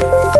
Bye.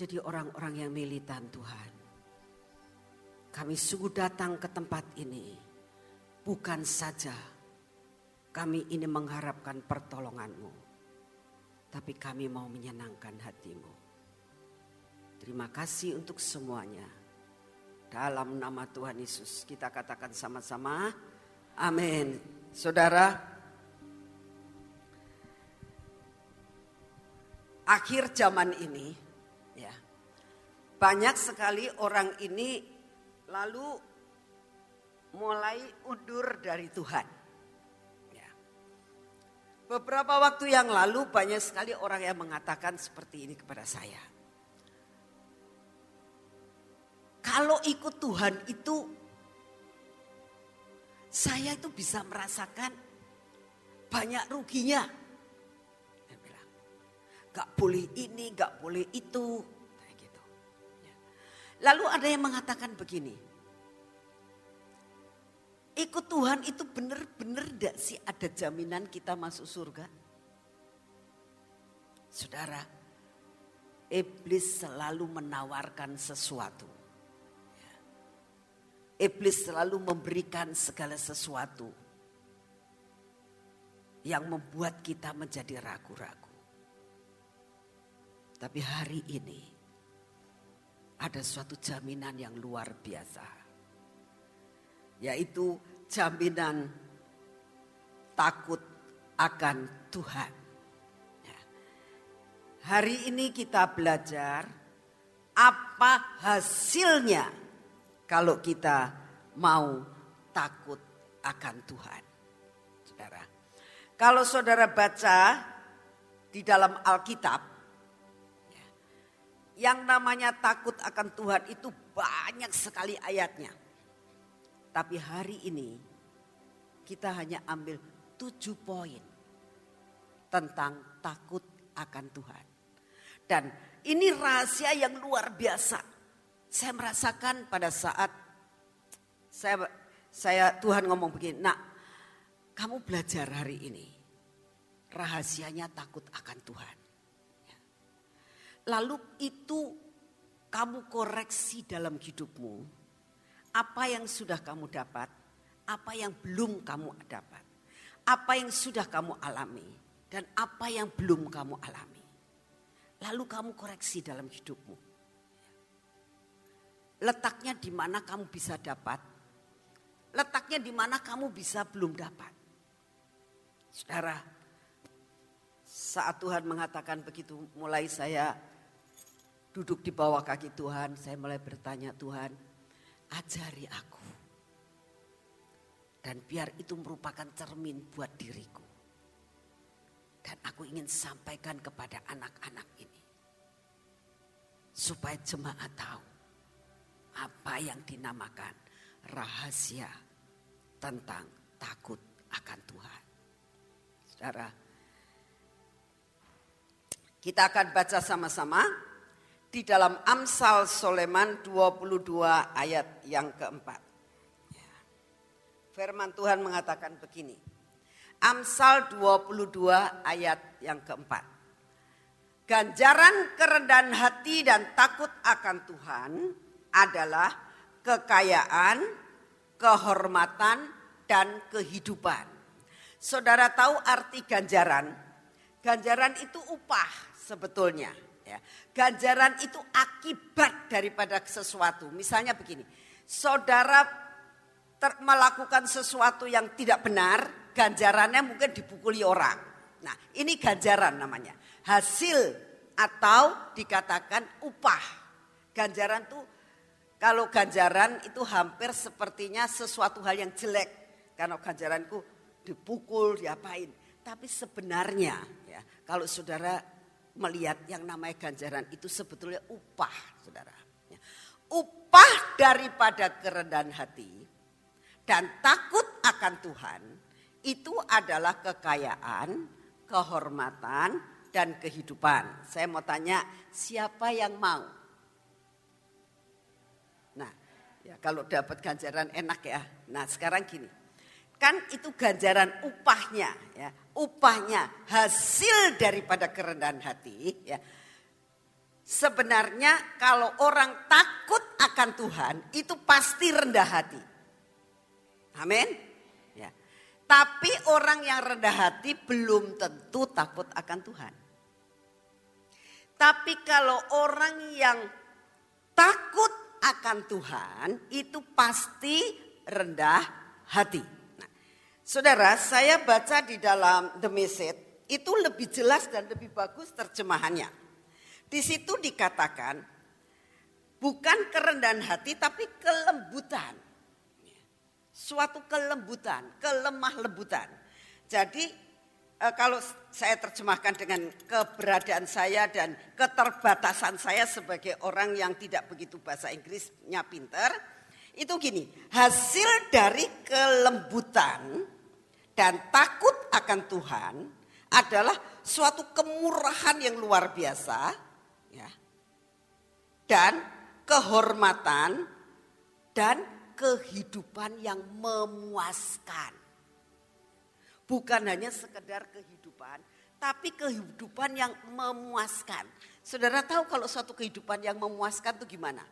Menjadi orang-orang yang militan Tuhan. Kami sungguh datang ke tempat ini bukan saja kami ini mengharapkan pertolonganmu. Tapi kami mau menyenangkan hatimu. Terima kasih untuk semuanya. Dalam nama Tuhan Yesus kita katakan sama-sama. Amin. Saudara, akhir zaman ini banyak sekali orang ini lalu mulai undur dari Tuhan. Ya. Beberapa waktu yang lalu banyak sekali orang yang mengatakan seperti ini kepada saya. kalau ikut Tuhan itu saya itu bisa merasakan banyak ruginya. Gak boleh ini, gak boleh itu. Lalu ada yang mengatakan begini, ikut Tuhan itu benar-benar tidak sih ada jaminan kita masuk surga? Saudara, iblis selalu menawarkan sesuatu. Iblis selalu memberikan segala sesuatu yang membuat kita menjadi ragu-ragu. Tapi hari ini ada suatu jaminan yang luar biasa. Yaitu jaminan takut akan Tuhan. Ya. Hari ini kita belajar apa hasilnya kalau kita mau takut akan Tuhan. Kalau saudara baca di dalam Alkitab, yang namanya takut akan Tuhan itu banyak sekali ayatnya. Tapi hari ini kita hanya ambil tujuh poin tentang takut akan Tuhan. Dan ini rahasia yang luar biasa. Saya merasakan pada saat saya saya Tuhan ngomong begini, nak kamu belajar hari ini. Rahasianya takut akan Tuhan. Lalu itu kamu koreksi dalam hidupmu. Apa yang sudah kamu dapat, apa yang belum kamu dapat. Apa yang sudah kamu alami dan apa yang belum kamu alami. Lalu kamu koreksi dalam hidupmu. Letaknya di mana kamu bisa dapat, letaknya di mana kamu bisa belum dapat. Saudara, saat Tuhan mengatakan begitu, mulai saya duduk di bawah kaki Tuhan, saya mulai bertanya Tuhan, ajari aku. Dan biar itu merupakan cermin buat diriku. Dan aku ingin sampaikan kepada anak-anak ini. Supaya jemaat tahu apa yang dinamakan rahasia tentang takut akan Tuhan. Saudara. Kita akan baca sama-sama di dalam Amsal Soleman 22 ayat yang keempat. Ya. Firman Tuhan mengatakan begini. Amsal 22 ayat yang keempat. Ganjaran kerendahan hati dan takut akan Tuhan adalah kekayaan, kehormatan, dan kehidupan. Saudara tahu arti ganjaran? Ganjaran itu upah sebetulnya. Ya. Ganjaran itu akibat daripada sesuatu. Misalnya begini, saudara ter- melakukan sesuatu yang tidak benar, ganjarannya mungkin dipukuli orang. Nah ini ganjaran namanya. Hasil atau dikatakan upah. Ganjaran itu kalau ganjaran itu hampir sepertinya sesuatu hal yang jelek. Karena ganjaranku dipukul, diapain. Tapi sebenarnya ya, kalau saudara melihat yang namanya ganjaran itu sebetulnya upah, saudara. Ya. Upah daripada kerendahan hati dan takut akan Tuhan itu adalah kekayaan, kehormatan, dan kehidupan. Saya mau tanya, siapa yang mau? Nah, ya kalau dapat ganjaran enak ya. Nah, sekarang gini. Kan itu ganjaran upahnya ya. Upahnya hasil daripada kerendahan hati ya. Sebenarnya kalau orang takut akan Tuhan itu pasti rendah hati. Amin. Ya. Tapi orang yang rendah hati belum tentu takut akan Tuhan. Tapi kalau orang yang takut akan Tuhan itu pasti rendah hati. Saudara, saya baca di dalam The Message itu lebih jelas dan lebih bagus terjemahannya. Di situ dikatakan bukan kerendahan hati tapi kelembutan. Suatu kelembutan, kelemah lembutan. Jadi eh, kalau saya terjemahkan dengan keberadaan saya dan keterbatasan saya sebagai orang yang tidak begitu bahasa Inggrisnya pinter, itu gini, hasil dari kelembutan dan takut akan Tuhan adalah suatu kemurahan yang luar biasa, ya, dan kehormatan dan kehidupan yang memuaskan. Bukan hanya sekedar kehidupan, tapi kehidupan yang memuaskan. Saudara tahu kalau suatu kehidupan yang memuaskan itu gimana?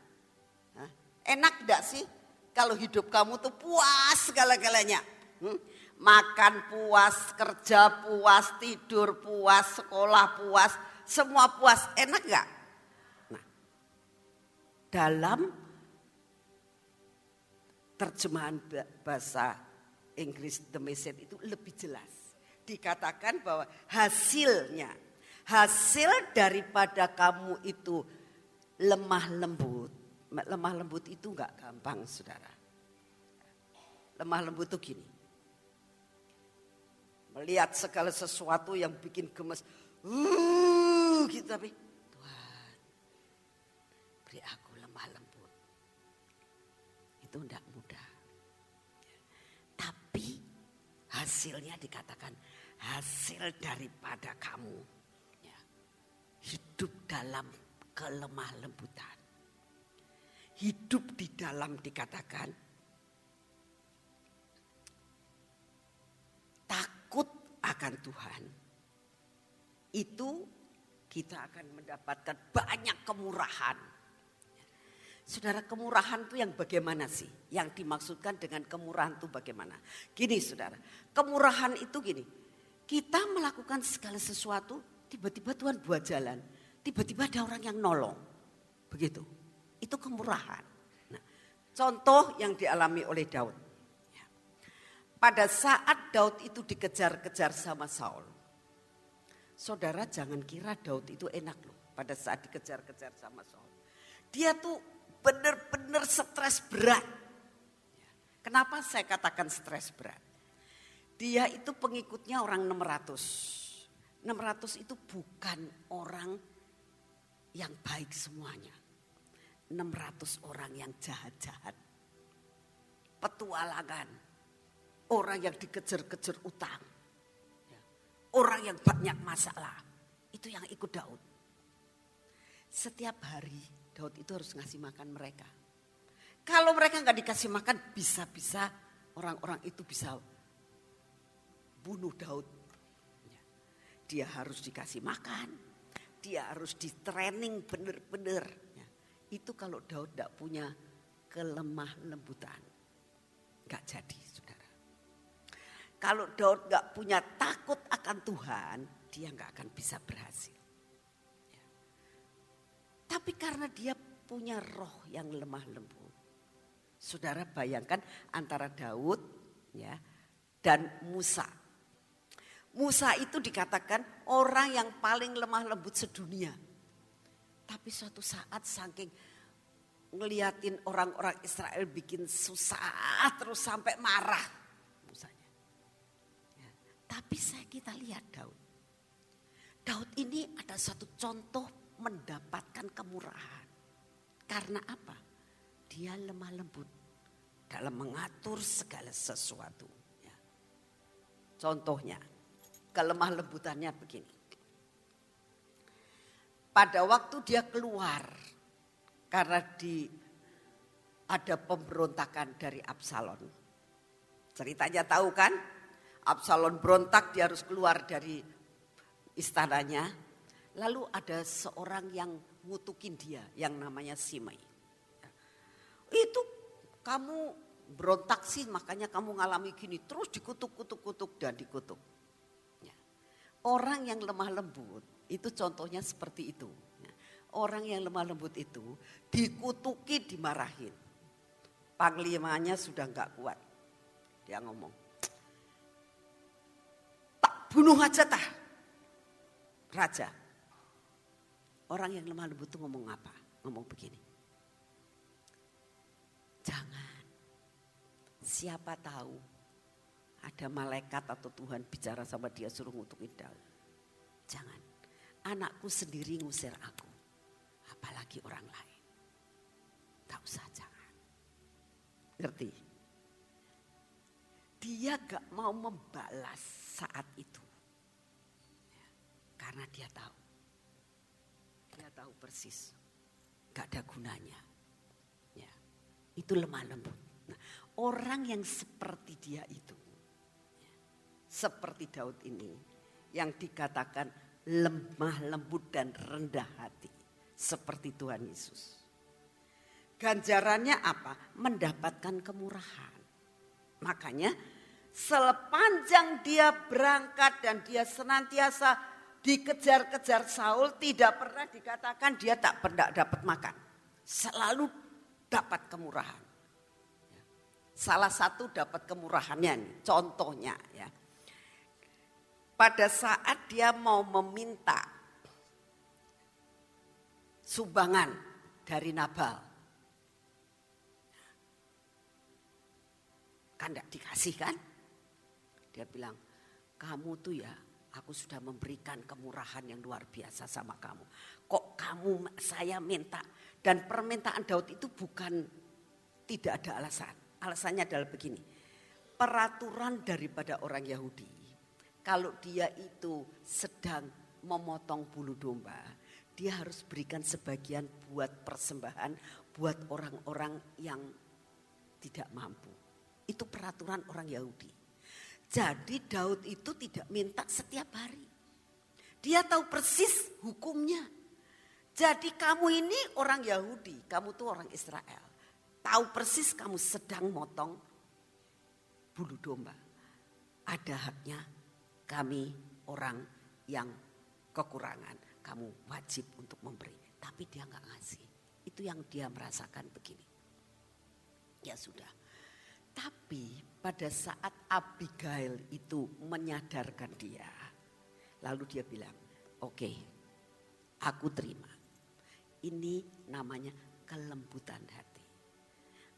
Enak tidak sih kalau hidup kamu tuh puas segala-galanya? Hmm? Makan puas, kerja puas, tidur puas, sekolah puas, semua puas. Enak gak? Nah, dalam terjemahan bahasa Inggris The Message itu lebih jelas. Dikatakan bahwa hasilnya, hasil daripada kamu itu lemah lembut. Lemah lembut itu enggak gampang saudara. Lemah lembut itu gini. Melihat segala sesuatu yang bikin gemes. Uh, gitu tapi Tuhan beri aku lemah lembut. Itu enggak hasilnya dikatakan hasil daripada kamu ya, hidup dalam kelemah lembutan. Hidup di dalam dikatakan akan Tuhan. Itu kita akan mendapatkan banyak kemurahan Saudara kemurahan itu yang bagaimana sih? Yang dimaksudkan dengan kemurahan itu bagaimana? Gini saudara, kemurahan itu gini. Kita melakukan segala sesuatu, tiba-tiba Tuhan buat jalan. Tiba-tiba ada orang yang nolong. Begitu. Itu kemurahan. Nah, contoh yang dialami oleh Daud. Pada saat Daud itu dikejar-kejar sama Saul. Saudara jangan kira Daud itu enak loh pada saat dikejar-kejar sama Saul. Dia tuh benar-benar stres berat. Kenapa saya katakan stres berat? Dia itu pengikutnya orang 600. 600 itu bukan orang yang baik semuanya. 600 orang yang jahat-jahat. Petualangan. Orang yang dikejar-kejar utang. Orang yang banyak masalah. Itu yang ikut Daud. Setiap hari Daud itu harus ngasih makan mereka. Kalau mereka nggak dikasih makan, bisa-bisa orang-orang itu bisa bunuh Daud. Ya. Dia harus dikasih makan, dia harus di training benar-benar. Ya. Itu kalau Daud tidak punya kelemah lembutan, nggak jadi. Kalau Daud nggak punya takut akan Tuhan, dia nggak akan bisa berhasil. Tapi karena dia punya roh yang lemah lembut. Saudara bayangkan antara Daud ya dan Musa. Musa itu dikatakan orang yang paling lemah lembut sedunia. Tapi suatu saat saking ngeliatin orang-orang Israel bikin susah terus sampai marah. Ya. Tapi saya kita lihat Daud. Daud ini ada satu contoh mendapatkan kemurahan. Karena apa? Dia lemah lembut dalam mengatur segala sesuatu. Ya. Contohnya, kelemah lembutannya begini. Pada waktu dia keluar karena di ada pemberontakan dari Absalom. Ceritanya tahu kan? Absalom berontak dia harus keluar dari istananya Lalu ada seorang yang ngutukin dia yang namanya Simei. Itu kamu berontak sih makanya kamu ngalami gini. Terus dikutuk-kutuk-kutuk dan dikutuk. Ya. Orang yang lemah lembut itu contohnya seperti itu. Ya. Orang yang lemah lembut itu dikutuki dimarahin. Panglimanya sudah nggak kuat. Dia ngomong, bunuh aja tah. Raja, Orang yang lemah lembut itu ngomong apa? Ngomong begini. Jangan. Siapa tahu ada malaikat atau Tuhan bicara sama dia suruh ngutukin Daud. Jangan. Anakku sendiri ngusir aku. Apalagi orang lain. Tak usah jangan. Ngerti? Dia gak mau membalas saat itu. Ya, karena dia tahu. Dia tahu persis. Gak ada gunanya. Ya, itu lemah lembut. Nah, orang yang seperti dia itu seperti Daud ini yang dikatakan lemah lembut dan rendah hati seperti Tuhan Yesus. Ganjarannya apa? Mendapatkan kemurahan. Makanya sepanjang dia berangkat dan dia senantiasa dikejar-kejar Saul tidak pernah dikatakan dia tak pernah dapat makan. Selalu dapat kemurahan. Salah satu dapat kemurahannya nih, contohnya ya pada saat dia mau meminta sumbangan dari Nabal. Kan tidak dikasih kan? Dia bilang, kamu tuh ya aku sudah memberikan kemurahan yang luar biasa sama kamu. Kok kamu saya minta? Dan permintaan Daud itu bukan tidak ada alasan. Alasannya adalah begini. Peraturan daripada orang Yahudi kalau dia itu sedang memotong bulu domba, dia harus berikan sebagian buat persembahan buat orang-orang yang tidak mampu. Itu peraturan orang Yahudi. Jadi Daud itu tidak minta setiap hari. Dia tahu persis hukumnya. Jadi kamu ini orang Yahudi, kamu tuh orang Israel. Tahu persis kamu sedang motong bulu domba. Ada haknya kami orang yang kekurangan. Kamu wajib untuk memberi. Tapi dia nggak ngasih. Itu yang dia merasakan begini. Ya sudah. Tapi pada saat Abigail itu menyadarkan dia. Lalu dia bilang, oke okay, aku terima. Ini namanya kelembutan hati.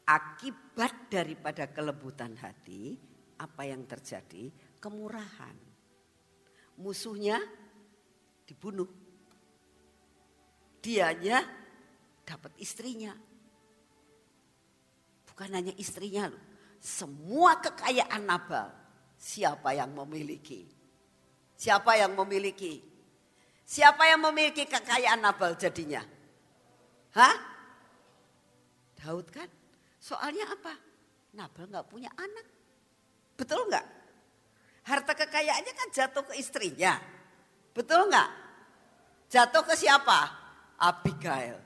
Akibat daripada kelembutan hati, apa yang terjadi? Kemurahan musuhnya dibunuh. Dianya dapat istrinya. Bukan hanya istrinya loh. Semua kekayaan Nabal siapa yang memiliki? Siapa yang memiliki? Siapa yang memiliki kekayaan Nabal jadinya? Hah? Daud kan? Soalnya apa? Nabal nggak punya anak. Betul nggak? Harta kekayaannya kan jatuh ke istrinya. Betul nggak? Jatuh ke siapa? Abigail.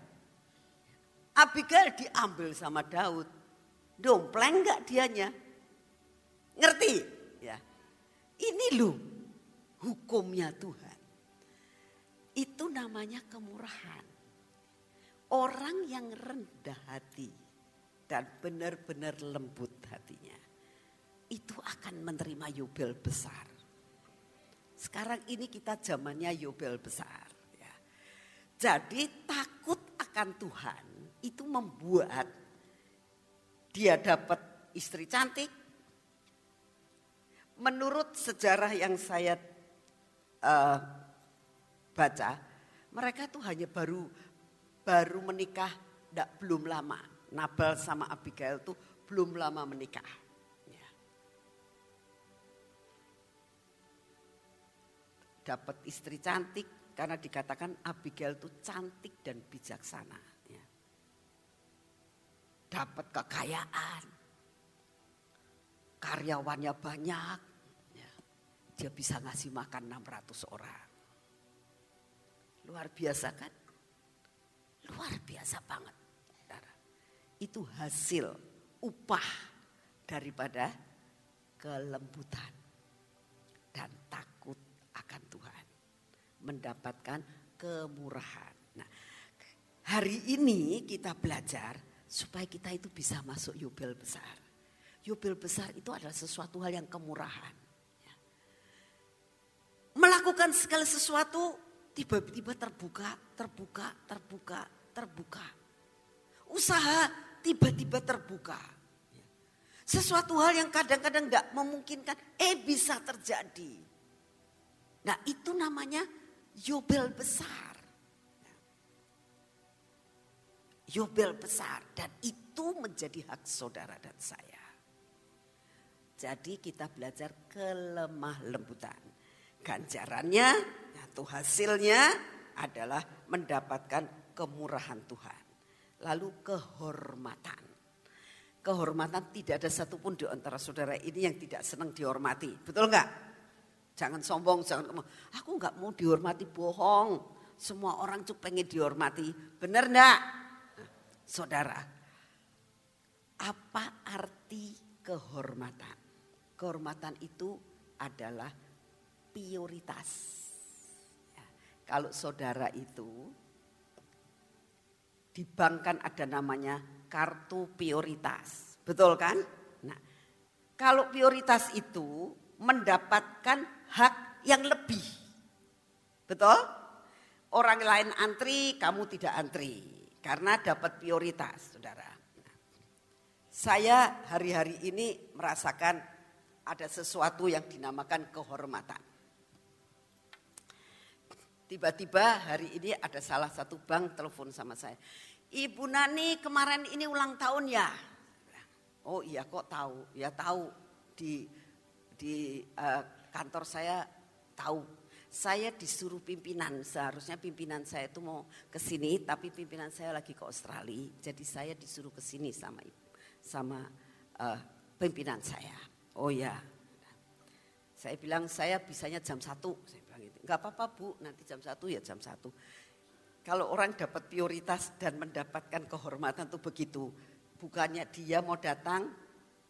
Abigail diambil sama Daud. Dompleng nggak dianya? Ngerti? Ya. Ini loh hukumnya Tuhan. Itu namanya kemurahan. Orang yang rendah hati dan benar-benar lembut hatinya itu akan menerima yubel besar. Sekarang ini kita zamannya yubel besar. Ya. Jadi takut akan Tuhan itu membuat dia dapat istri cantik. Menurut sejarah yang saya uh, baca, mereka tuh hanya baru baru menikah, tidak belum lama. Nabal sama Abigail tuh belum lama menikah. dapat istri cantik karena dikatakan Abigail itu cantik dan bijaksana. Dapat kekayaan, karyawannya banyak, ya. dia bisa ngasih makan 600 orang. Luar biasa kan? Luar biasa banget. Itu hasil upah daripada kelembutan dan takut akan Tuhan. Mendapatkan kemurahan. Nah, hari ini kita belajar supaya kita itu bisa masuk yubel besar. Yubel besar itu adalah sesuatu hal yang kemurahan. Ya. Melakukan segala sesuatu tiba-tiba terbuka, terbuka, terbuka, terbuka. Usaha tiba-tiba terbuka. Ya. Sesuatu hal yang kadang-kadang nggak memungkinkan, eh bisa terjadi. Nah itu namanya Yobel besar. Yobel besar dan itu menjadi hak saudara dan saya. Jadi kita belajar kelemah lembutan. Ganjarannya atau hasilnya adalah mendapatkan kemurahan Tuhan. Lalu kehormatan. Kehormatan tidak ada satupun di antara saudara ini yang tidak senang dihormati. Betul enggak? Jangan sombong, jangan ngomong, aku enggak mau dihormati bohong. Semua orang tuh pengen dihormati. Benar enggak? Saudara, apa arti kehormatan? Kehormatan itu adalah prioritas. Ya, kalau saudara itu di kan ada namanya kartu prioritas. Betul kan? Nah, kalau prioritas itu mendapatkan hak yang lebih. Betul? Orang lain antri, kamu tidak antri. Karena dapat prioritas, saudara. saya hari-hari ini merasakan ada sesuatu yang dinamakan kehormatan. Tiba-tiba hari ini ada salah satu bank telepon sama saya. Ibu Nani kemarin ini ulang tahun ya. Oh iya kok tahu? Ya tahu di di uh, kantor saya tahu. Saya disuruh pimpinan, seharusnya pimpinan saya itu mau ke sini, tapi pimpinan saya lagi ke Australia. Jadi saya disuruh ke sini sama sama uh, pimpinan saya. Oh ya, saya bilang saya bisanya jam satu. Saya bilang itu, nggak apa-apa bu, nanti jam satu ya jam satu. Kalau orang dapat prioritas dan mendapatkan kehormatan itu begitu. Bukannya dia mau datang,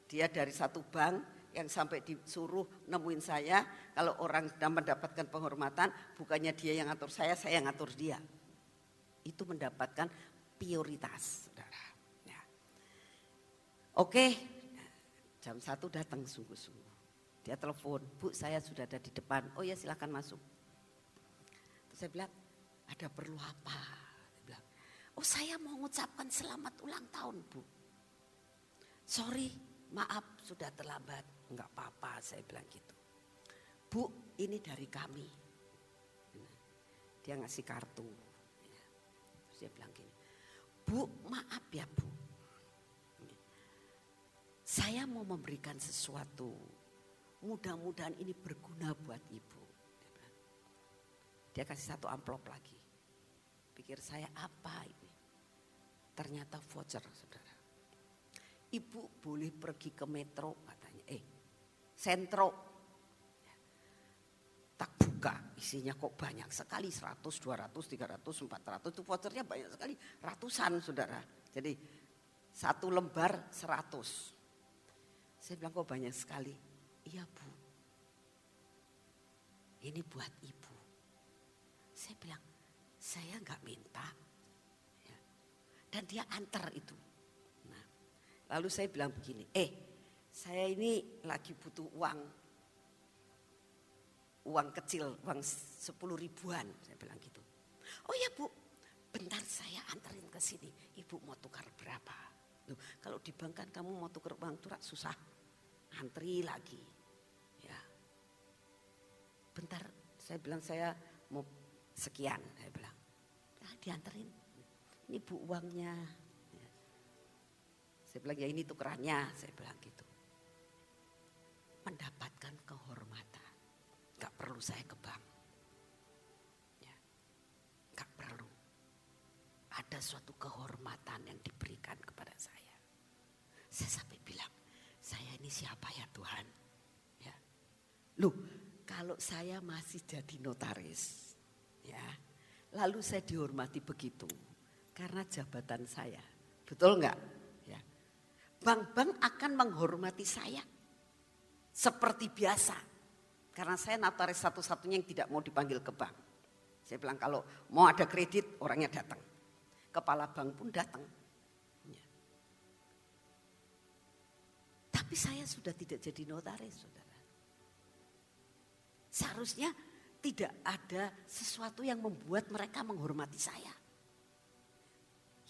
dia dari satu bank yang sampai disuruh nemuin saya. Kalau orang mendapatkan penghormatan, bukannya dia yang ngatur saya, saya yang ngatur dia. Itu mendapatkan prioritas, saudara. Ya. Oke, jam satu datang sungguh-sungguh. Dia telepon, Bu saya sudah ada di depan. Oh ya silakan masuk. Terus saya bilang, ada perlu apa? Bilang, oh saya mau mengucapkan selamat ulang tahun bu. Sorry, maaf sudah terlambat. Enggak apa-apa saya bilang gitu. Bu ini dari kami. Dia ngasih kartu. Terus dia bilang gini, Bu maaf ya bu. Saya mau memberikan sesuatu. Mudah-mudahan ini berguna buat ibu. Dia kasih satu amplop lagi. Pikir saya apa ini? Ternyata voucher saudara. Ibu boleh pergi ke metro sentro. Tak buka isinya kok banyak sekali. 100, 200, 300, 400. Itu vouchernya banyak sekali. Ratusan saudara. Jadi satu lembar 100. Saya bilang kok banyak sekali. Iya bu. Ini buat ibu. Saya bilang, saya nggak minta. Ya. Dan dia antar itu. Nah, lalu saya bilang begini, eh saya ini lagi butuh uang. Uang kecil, uang sepuluh ribuan. Saya bilang gitu. Oh ya bu, bentar saya anterin ke sini. Ibu mau tukar berapa? Loh, kalau di bank kan kamu mau tukar uang tuh susah. Antri lagi. Ya. Bentar saya bilang saya mau sekian saya bilang. Nah, dianterin. Ini bu uangnya. Ya. Saya bilang ya ini tukerannya, saya bilang gitu. Mendapatkan kehormatan. Gak perlu saya ke bank. Ya. Gak perlu. Ada suatu kehormatan yang diberikan kepada saya. Saya sampai bilang, saya ini siapa ya Tuhan? Ya. Loh, kalau saya masih jadi notaris, Ya. Lalu saya dihormati begitu karena jabatan saya. Betul enggak? Ya. Bank-bank akan menghormati saya seperti biasa. Karena saya notaris satu-satunya yang tidak mau dipanggil ke bank. Saya bilang kalau mau ada kredit orangnya datang. Kepala bank pun datang. Ya. Tapi saya sudah tidak jadi notaris, saudara. Seharusnya tidak ada sesuatu yang membuat mereka menghormati saya.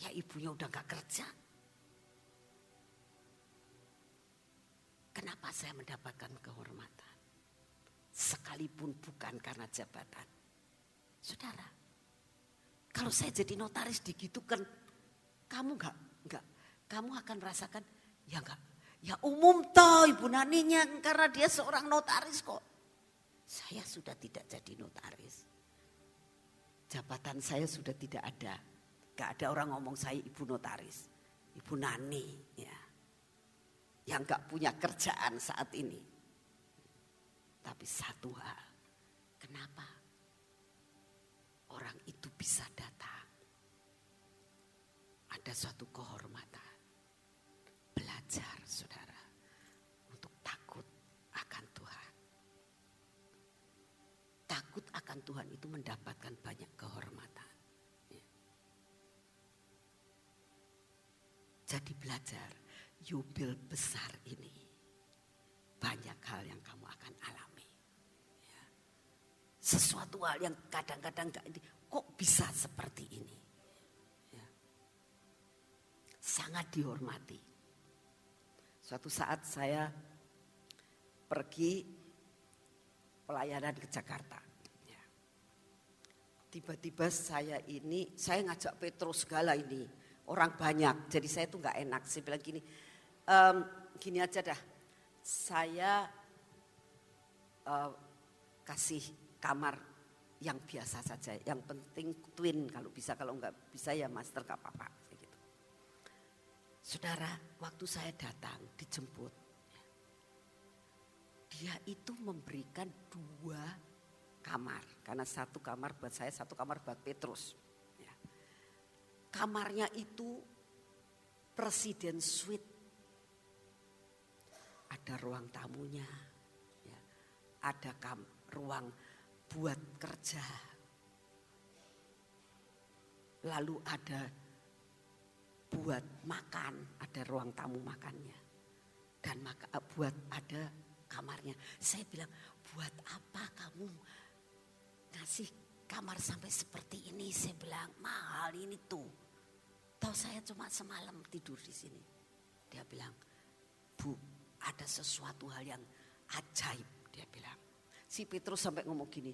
Ya ibunya udah gak kerja. Kenapa saya mendapatkan kehormatan? Sekalipun bukan karena jabatan. Saudara, kalau saya jadi notaris digitukan, kamu enggak, enggak, kamu akan merasakan, ya enggak, ya umum toh ibu naninya karena dia seorang notaris kok. Saya sudah tidak jadi notaris. Jabatan saya sudah tidak ada. Enggak ada orang ngomong saya ibu notaris, ibu nani, ya, yang enggak punya kerjaan saat ini. Tapi satu hal, kenapa? orang itu bisa datang. Ada suatu kehormatan. Belajar saudara untuk takut akan Tuhan. Takut akan Tuhan itu mendapatkan banyak kehormatan. Jadi belajar yubil besar ini. Banyak hal yang kamu akan alami. Sesuatu hal yang kadang-kadang gak ini kok bisa seperti ini? Ya. sangat dihormati. Suatu saat saya pergi pelayanan ke Jakarta. Ya. tiba-tiba saya ini saya ngajak Petrus segala ini. Orang banyak jadi saya tuh nggak enak. Saya bilang gini ehm, gini aja dah saya uh, kasih kamar yang biasa saja. Yang penting twin kalau bisa, kalau enggak bisa ya master gak apa-apa. Gitu. Saudara, waktu saya datang dijemput, dia itu memberikan dua kamar. Karena satu kamar buat saya, satu kamar buat Petrus. Ya. Kamarnya itu presiden suite. Ada ruang tamunya, ya. ada kam, ruang buat kerja. Lalu ada buat makan, ada ruang tamu makannya. Dan maka, eh, buat ada kamarnya. Saya bilang, buat apa kamu ngasih kamar sampai seperti ini? Saya bilang, mahal ini tuh. Tahu saya cuma semalam tidur di sini. Dia bilang, Bu, ada sesuatu hal yang ajaib. Dia bilang, Si Petrus sampai ngomong gini,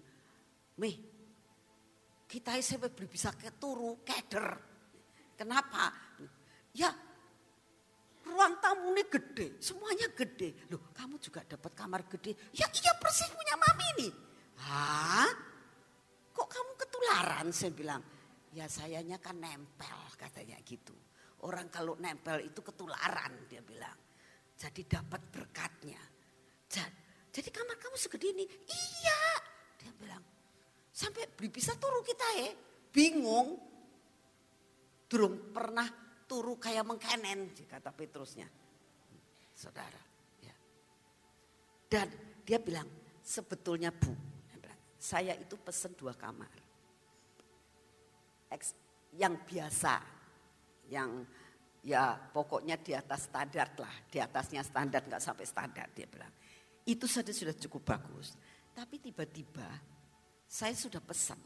Meh, kita sampai bisa keturu, keder. Kenapa? Ya, ruang tamu ini gede, semuanya gede. Loh, kamu juga dapat kamar gede. Ya iya persis punya mami ini. Hah? Kok kamu ketularan? Saya bilang, ya sayanya kan nempel katanya gitu. Orang kalau nempel itu ketularan dia bilang. Jadi dapat berkatnya. Jadi kamar kamu segede ini. Iya. Dia bilang, sampai beli bisa turu kita ya. Bingung. Durung pernah turu kayak mengkenen, kata Petrusnya. Saudara. Ya. Dan dia bilang, sebetulnya bu, saya itu pesen dua kamar. Yang biasa, yang ya pokoknya di atas standar lah, di atasnya standar nggak sampai standar dia bilang. Itu saja sudah cukup bagus. Tapi tiba-tiba saya sudah pesan.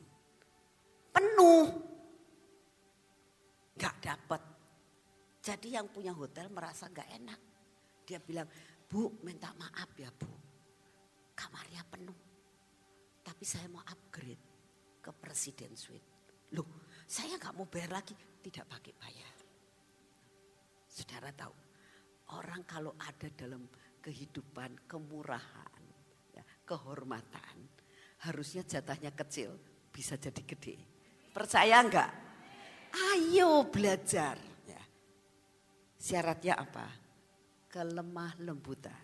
Penuh. Gak dapat. Jadi yang punya hotel merasa gak enak. Dia bilang, Bu minta maaf ya Bu. Kamarnya penuh. Tapi saya mau upgrade ke Presiden Suite. Loh saya gak mau bayar lagi. Tidak pakai bayar. Saudara tahu, orang kalau ada dalam kehidupan, kemurahan, ya, kehormatan, harusnya jatahnya kecil, bisa jadi gede. Percaya enggak? Ayo belajar. Ya. Syaratnya apa? Kelemah lembutan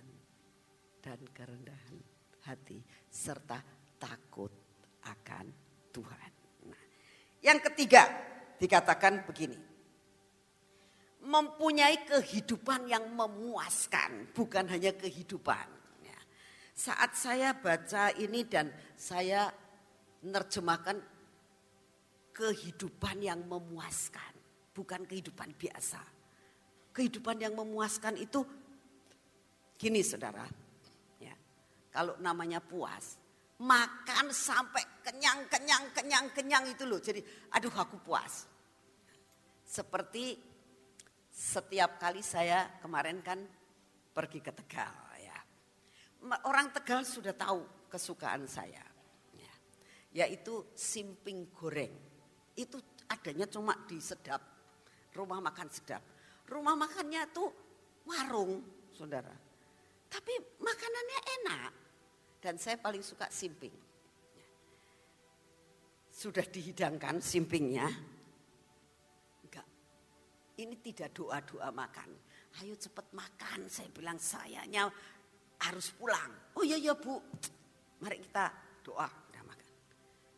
dan kerendahan hati serta takut akan Tuhan. Nah, yang ketiga dikatakan begini mempunyai kehidupan yang memuaskan, bukan hanya kehidupan. Ya. Saat saya baca ini dan saya menerjemahkan kehidupan yang memuaskan, bukan kehidupan biasa. Kehidupan yang memuaskan itu gini saudara, ya, kalau namanya puas, makan sampai kenyang, kenyang, kenyang, kenyang itu loh. Jadi aduh aku puas. Seperti setiap kali saya kemarin kan pergi ke Tegal ya. orang Tegal sudah tahu kesukaan saya. Ya. Yaitu simping goreng. Itu adanya cuma di sedap. Rumah makan sedap. Rumah makannya tuh warung, saudara. Tapi makanannya enak. Dan saya paling suka simping. Sudah dihidangkan simpingnya. Ini tidak doa-doa makan. Ayo cepet makan. Saya bilang sayanya harus pulang. Oh iya iya bu. Mari kita doa. Udah makan.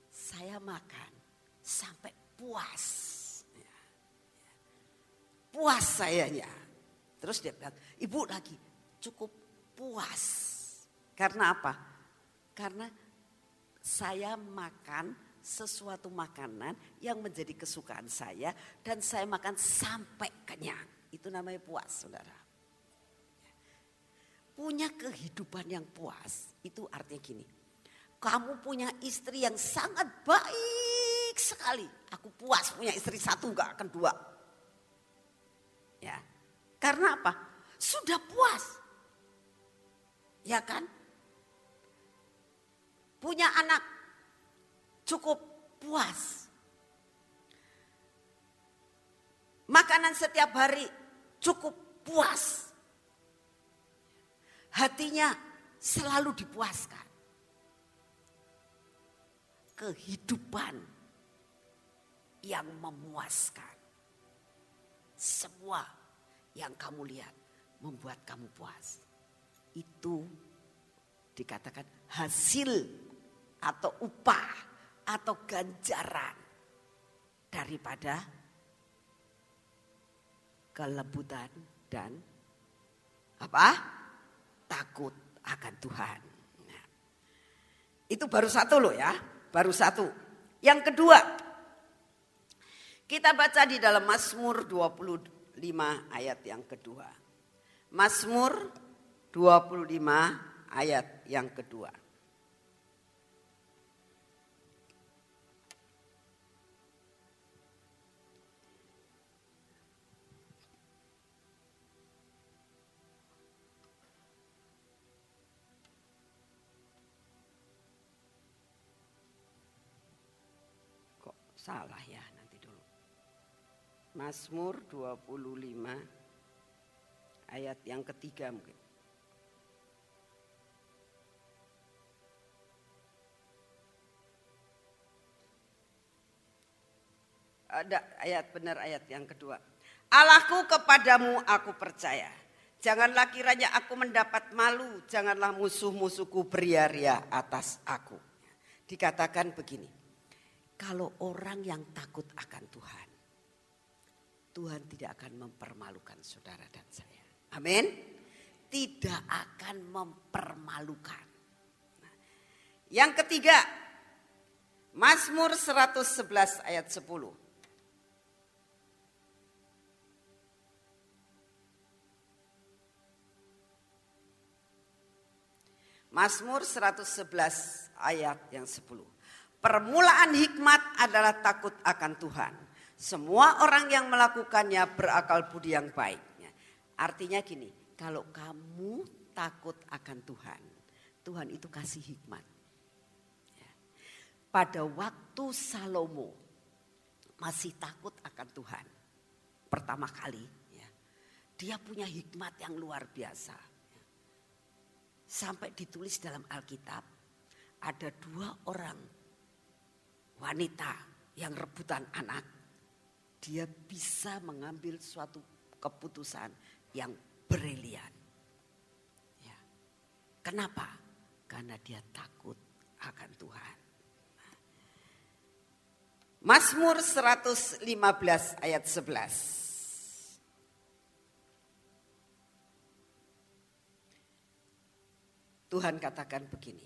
Saya makan sampai puas. Ya, ya. Puas sayanya. Terus dia bilang, ibu lagi cukup puas. Karena apa? Karena saya makan sesuatu makanan yang menjadi kesukaan saya dan saya makan sampai kenyang. Itu namanya puas, Saudara. Punya kehidupan yang puas itu artinya gini. Kamu punya istri yang sangat baik sekali. Aku puas punya istri satu gak akan dua. Ya. Karena apa? Sudah puas. Ya kan? punya anak cukup puas. Makanan setiap hari cukup puas. Hatinya selalu dipuaskan. Kehidupan yang memuaskan. Semua yang kamu lihat membuat kamu puas. Itu dikatakan hasil atau upah atau ganjaran daripada kelebutan dan apa? Takut akan Tuhan. Nah, itu baru satu loh ya, baru satu. Yang kedua, kita baca di dalam Mazmur 25 ayat yang kedua. Mazmur 25 ayat yang kedua. Salah ya nanti dulu. Mazmur 25 ayat yang ketiga mungkin. Ada ayat benar ayat yang kedua. Allahku kepadamu aku percaya. Janganlah kiranya aku mendapat malu, janganlah musuh-musuhku beria-ria atas aku. Dikatakan begini, kalau orang yang takut akan Tuhan, Tuhan tidak akan mempermalukan saudara dan saya. Amin. Tidak akan mempermalukan. Nah, yang ketiga, Mazmur 111 ayat 10. Mazmur 111 ayat yang 10. Permulaan hikmat adalah takut akan Tuhan. Semua orang yang melakukannya berakal budi yang baik. Artinya gini, kalau kamu takut akan Tuhan, Tuhan itu kasih hikmat. Ya. Pada waktu Salomo masih takut akan Tuhan, pertama kali, ya, dia punya hikmat yang luar biasa. Sampai ditulis dalam Alkitab, ada dua orang wanita yang rebutan anak, dia bisa mengambil suatu keputusan yang brilian. Ya. Kenapa? Karena dia takut akan Tuhan. Mazmur 115 ayat 11. Tuhan katakan begini.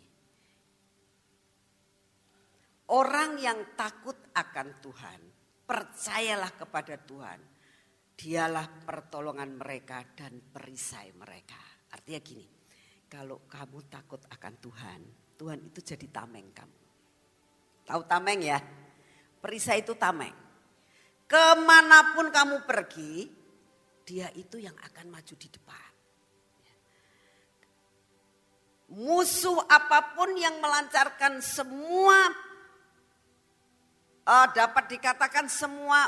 Orang yang takut akan Tuhan, percayalah kepada Tuhan. Dialah pertolongan mereka dan perisai mereka. Artinya gini, kalau kamu takut akan Tuhan, Tuhan itu jadi tameng kamu. Tahu tameng ya? Perisai itu tameng. Ke mana pun kamu pergi, dia itu yang akan maju di depan. musuh apa pun yang melancarkan semua uh, dapat dikatakan semua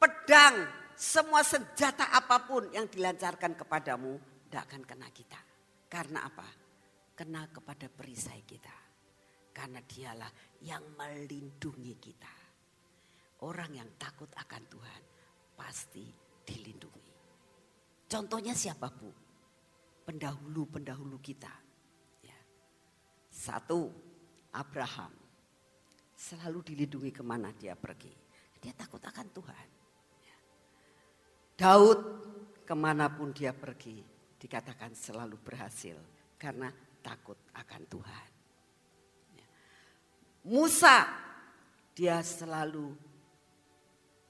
pedang, semua senjata apa pun yang dilancarkan kepadamu tidak akan kena kita. Karena apa? Kena kepada perisai kita. Karena dialah yang melindungi kita. Orang yang takut akan Tuhan pasti dilindungi. Contohnya siapa bu? Pendahulu-pendahulu kita. Ya. Satu, Abraham. Selalu dilindungi ke mana dia pergi. Dia takut akan Tuhan. Ya. Daud ke mana pun dia pergi dikatakan selalu berhasil karena takut akan Tuhan. Ya. Musa dia selalu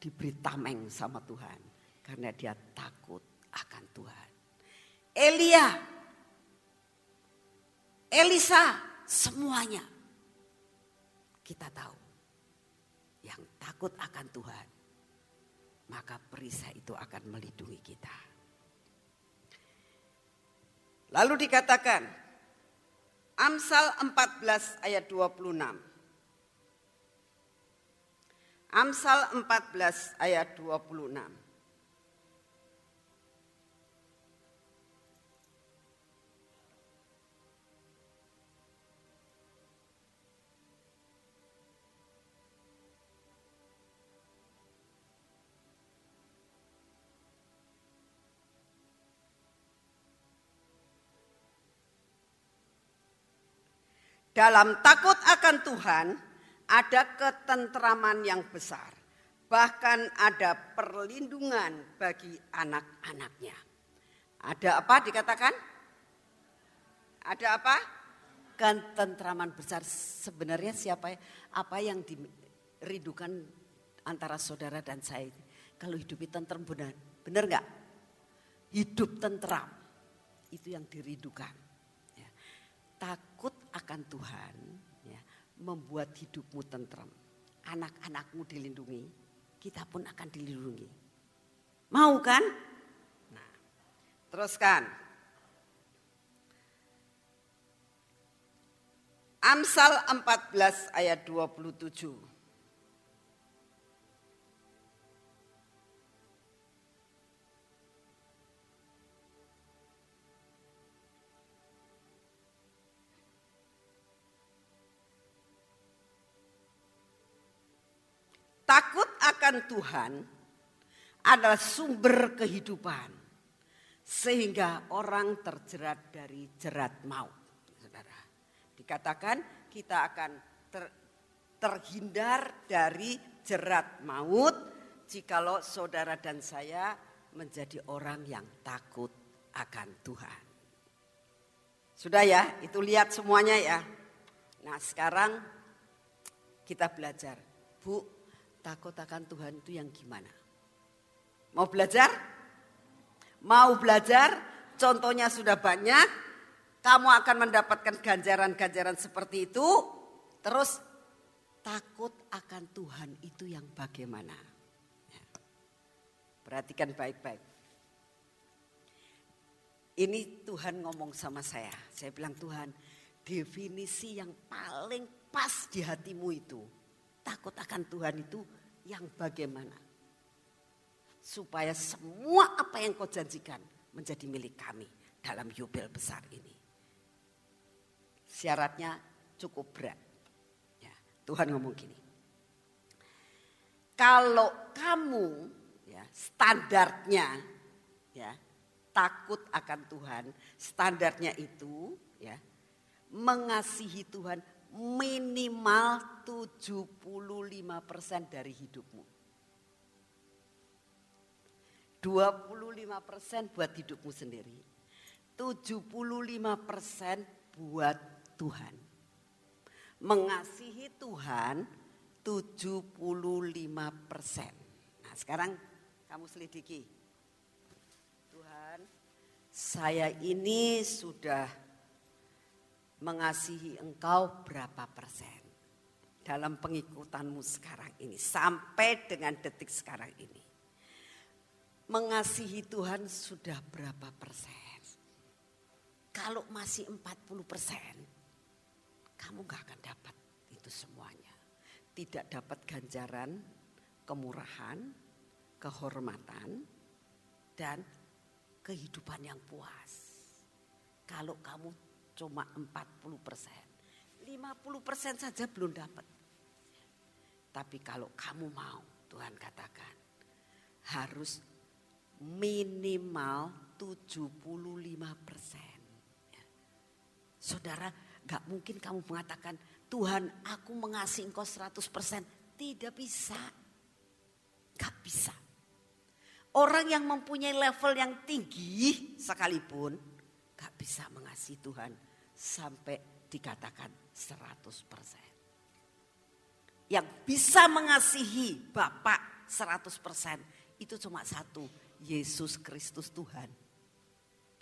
diberi tameng sama Tuhan. Karena dia takut akan Tuhan. Elia, Elisa, semuanya kita tahu. Yang takut akan Tuhan, maka perisai itu akan melindungi kita. Lalu dikatakan, Amsal 14 ayat 26. Amsal 14 ayat 26. Dalam takut akan Tuhan, ada ketentraman yang besar. Bahkan ada perlindungan bagi anak-anaknya. Ada apa dikatakan? Ada apa? Ketentraman besar. Sebenarnya siapa apa yang dirindukan antara saudara dan saya Kalau hidup tentram benar, benar nggak? Hidup tentram itu yang dirindukan. Ya. Takut akan Tuhan membuat hidupmu tentram. Anak-anakmu dilindungi, kita pun akan dilindungi. Mau kan? Nah, teruskan. Amsal 14 ayat 27. Takut akan Tuhan adalah sumber kehidupan. Sehingga orang terjerat dari jerat maut. Saudara. Dikatakan kita akan ter, terhindar dari jerat maut jikalau saudara dan saya menjadi orang yang takut akan Tuhan. Sudah ya, itu lihat semuanya ya. Nah sekarang kita belajar. Bu, takut akan Tuhan itu yang gimana? Mau belajar? Mau belajar? Contohnya sudah banyak. Kamu akan mendapatkan ganjaran-ganjaran seperti itu. Terus takut akan Tuhan itu yang bagaimana? Ya. Perhatikan baik-baik. Ini Tuhan ngomong sama saya. Saya bilang Tuhan, definisi yang paling pas di hatimu itu takut akan Tuhan itu yang bagaimana? Supaya semua apa yang kau janjikan menjadi milik kami dalam yubel besar ini. Syaratnya cukup berat. Ya, Tuhan ngomong gini. Kalau kamu ya, standarnya ya, takut akan Tuhan, standarnya itu ya, mengasihi Tuhan minimal 75% dari hidupmu. 25% buat hidupmu sendiri. 75% buat Tuhan. Mengasihi Tuhan 75%. Nah sekarang kamu selidiki. Tuhan saya ini sudah mengasihi engkau berapa persen dalam pengikutanmu sekarang ini sampai dengan detik sekarang ini. Mengasihi Tuhan sudah berapa persen? Kalau masih 40 persen, kamu gak akan dapat itu semuanya. Tidak dapat ganjaran, kemurahan, kehormatan, dan kehidupan yang puas. Kalau kamu cuma 40 persen, 50 persen saja belum dapat. Tapi kalau kamu mau, Tuhan katakan, harus minimal 75 persen. Ya. Saudara, gak mungkin kamu mengatakan, Tuhan aku mengasihi engkau 100 persen. Tidak bisa. Gak bisa. Orang yang mempunyai level yang tinggi sekalipun, gak bisa mengasihi Tuhan sampai dikatakan 100 persen. Yang bisa mengasihi Bapak 100 persen itu cuma satu, Yesus Kristus Tuhan.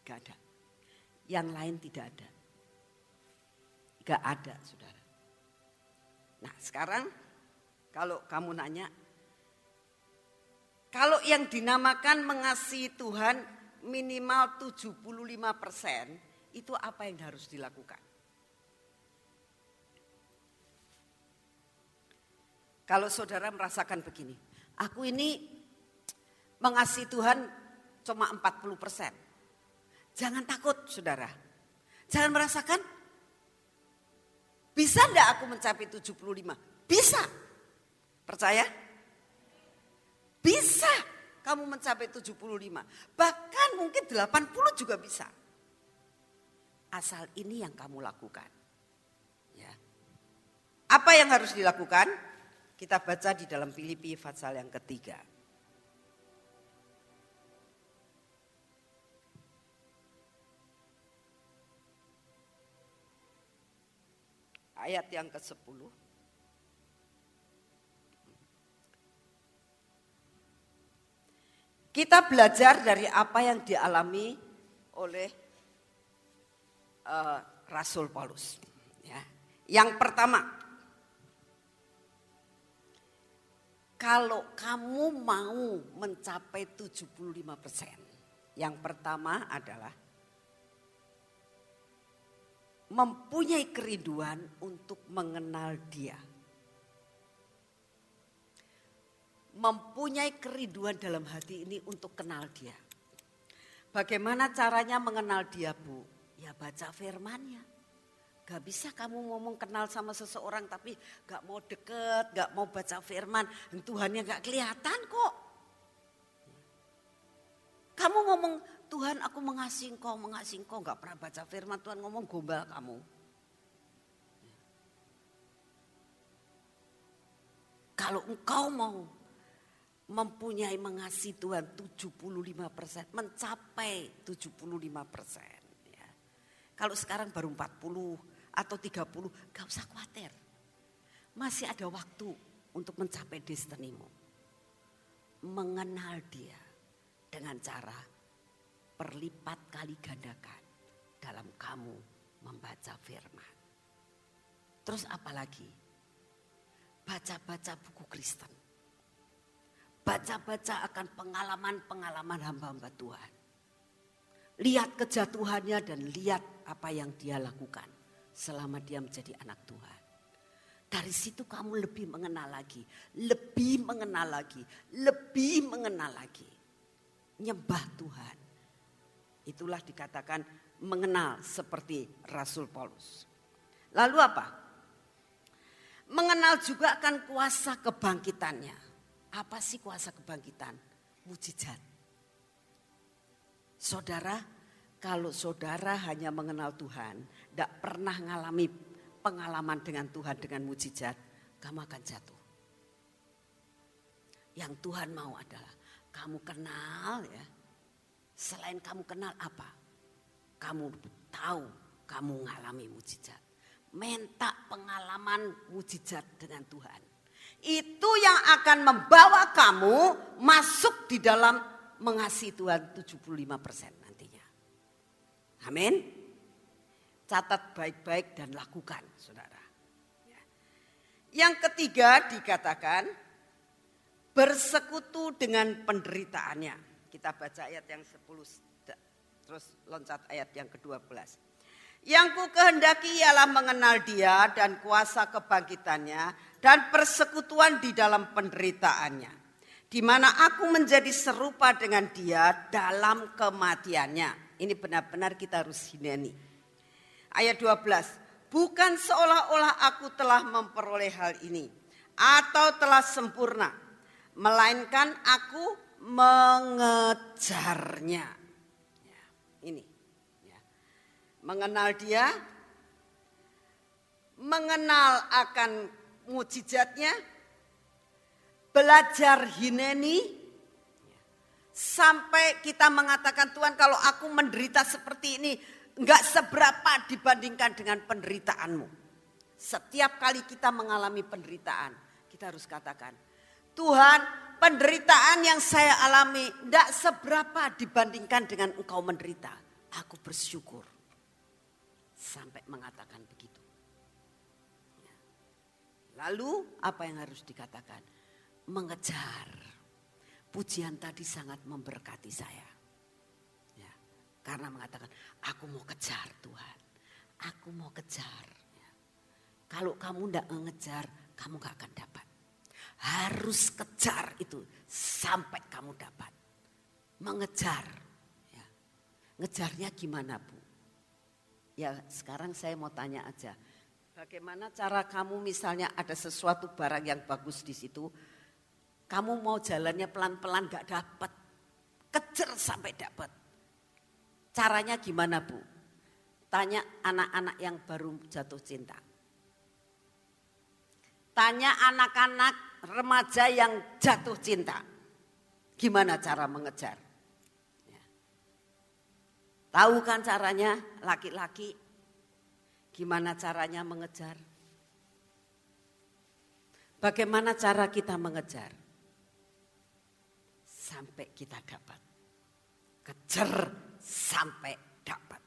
Gak ada. Yang lain tidak ada. Gak ada, saudara. Nah sekarang kalau kamu nanya, kalau yang dinamakan mengasihi Tuhan minimal 75 persen, itu apa yang harus dilakukan? Kalau saudara merasakan begini, aku ini mengasihi Tuhan cuma 40 persen. Jangan takut saudara. Jangan merasakan, bisa enggak aku mencapai 75? Bisa. Percaya? Bisa kamu mencapai 75. Bahkan mungkin 80 juga bisa. Asal ini yang kamu lakukan. Ya. Apa yang harus dilakukan? Kita baca di dalam Filipi pasal yang ketiga. ayat yang ke-10. Kita belajar dari apa yang dialami oleh uh, Rasul Paulus. Ya. Yang pertama, kalau kamu mau mencapai 75 persen, yang pertama adalah mempunyai kerinduan untuk mengenal Dia. Mempunyai kerinduan dalam hati ini untuk kenal Dia. Bagaimana caranya mengenal Dia, Bu? Ya baca firmannya. Gak bisa kamu ngomong kenal sama seseorang tapi gak mau deket, gak mau baca firman. Tuhannya gak kelihatan kok. Kamu ngomong Tuhan aku mengasihi engkau, mengasihi engkau. Enggak pernah baca firman Tuhan ngomong gombal kamu. Kalau engkau mau mempunyai mengasihi Tuhan 75 persen, mencapai 75 persen. Ya. Kalau sekarang baru 40 atau 30, gak usah khawatir. Masih ada waktu untuk mencapai destinimu. Mengenal dia dengan cara berlipat kali gandakan dalam kamu membaca firman. Terus apalagi? Baca-baca buku Kristen. Baca-baca akan pengalaman-pengalaman hamba-hamba Tuhan. Lihat kejatuhannya dan lihat apa yang dia lakukan selama dia menjadi anak Tuhan. Dari situ kamu lebih mengenal lagi, lebih mengenal lagi, lebih mengenal lagi. Nyembah Tuhan Itulah dikatakan mengenal seperti Rasul Paulus. Lalu apa? Mengenal juga akan kuasa kebangkitannya. Apa sih kuasa kebangkitan? Mujizat. Saudara, kalau saudara hanya mengenal Tuhan, tidak pernah mengalami pengalaman dengan Tuhan dengan mujizat, kamu akan jatuh. Yang Tuhan mau adalah kamu kenal ya, Selain kamu kenal apa? Kamu tahu kamu mengalami mujizat. Minta pengalaman mujizat dengan Tuhan. Itu yang akan membawa kamu masuk di dalam mengasihi Tuhan 75% nantinya. Amin. Catat baik-baik dan lakukan saudara. Ya. Yang ketiga dikatakan bersekutu dengan penderitaannya. Kita baca ayat yang 10 Terus loncat ayat yang ke-12. Yang ku kehendaki ialah mengenal dia dan kuasa kebangkitannya dan persekutuan di dalam penderitaannya. Di mana aku menjadi serupa dengan dia dalam kematiannya. Ini benar-benar kita harus hineni. Ayat 12. Bukan seolah-olah aku telah memperoleh hal ini. Atau telah sempurna. Melainkan aku mengejarnya Mengenal dia, mengenal akan mujizatnya, belajar hineni, sampai kita mengatakan Tuhan kalau aku menderita seperti ini, enggak seberapa dibandingkan dengan penderitaanmu. Setiap kali kita mengalami penderitaan, kita harus katakan, Tuhan penderitaan yang saya alami tidak seberapa dibandingkan dengan engkau menderita. Aku bersyukur. Sampai mengatakan begitu. Ya. Lalu apa yang harus dikatakan? Mengejar. Pujian tadi sangat memberkati saya. Ya. Karena mengatakan, aku mau kejar Tuhan. Aku mau kejar. Ya. Kalau kamu tidak mengejar, kamu gak akan dapat. Harus kejar itu sampai kamu dapat. Mengejar. Ya. Ngejarnya gimana Bu? Ya sekarang saya mau tanya aja. Bagaimana cara kamu misalnya ada sesuatu barang yang bagus di situ. Kamu mau jalannya pelan-pelan gak dapat. Kejar sampai dapat. Caranya gimana Bu? Tanya anak-anak yang baru jatuh cinta. Tanya anak-anak remaja yang jatuh cinta. Gimana cara mengejar? Tahu kan caranya laki-laki? Gimana caranya mengejar? Bagaimana cara kita mengejar? Sampai kita dapat. Kejar sampai dapat.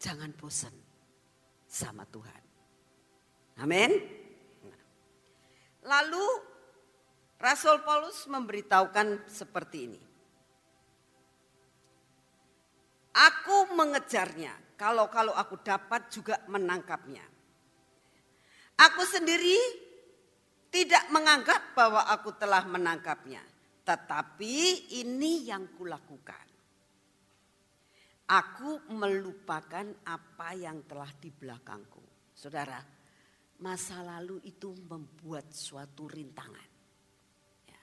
Jangan bosan sama Tuhan. Amin. Lalu Rasul Paulus memberitahukan seperti ini. Aku mengejarnya, kalau-kalau aku dapat juga menangkapnya. Aku sendiri tidak menganggap bahwa aku telah menangkapnya. Tetapi ini yang kulakukan. Aku melupakan apa yang telah di belakangku. Saudara, masa lalu itu membuat suatu rintangan. Ya.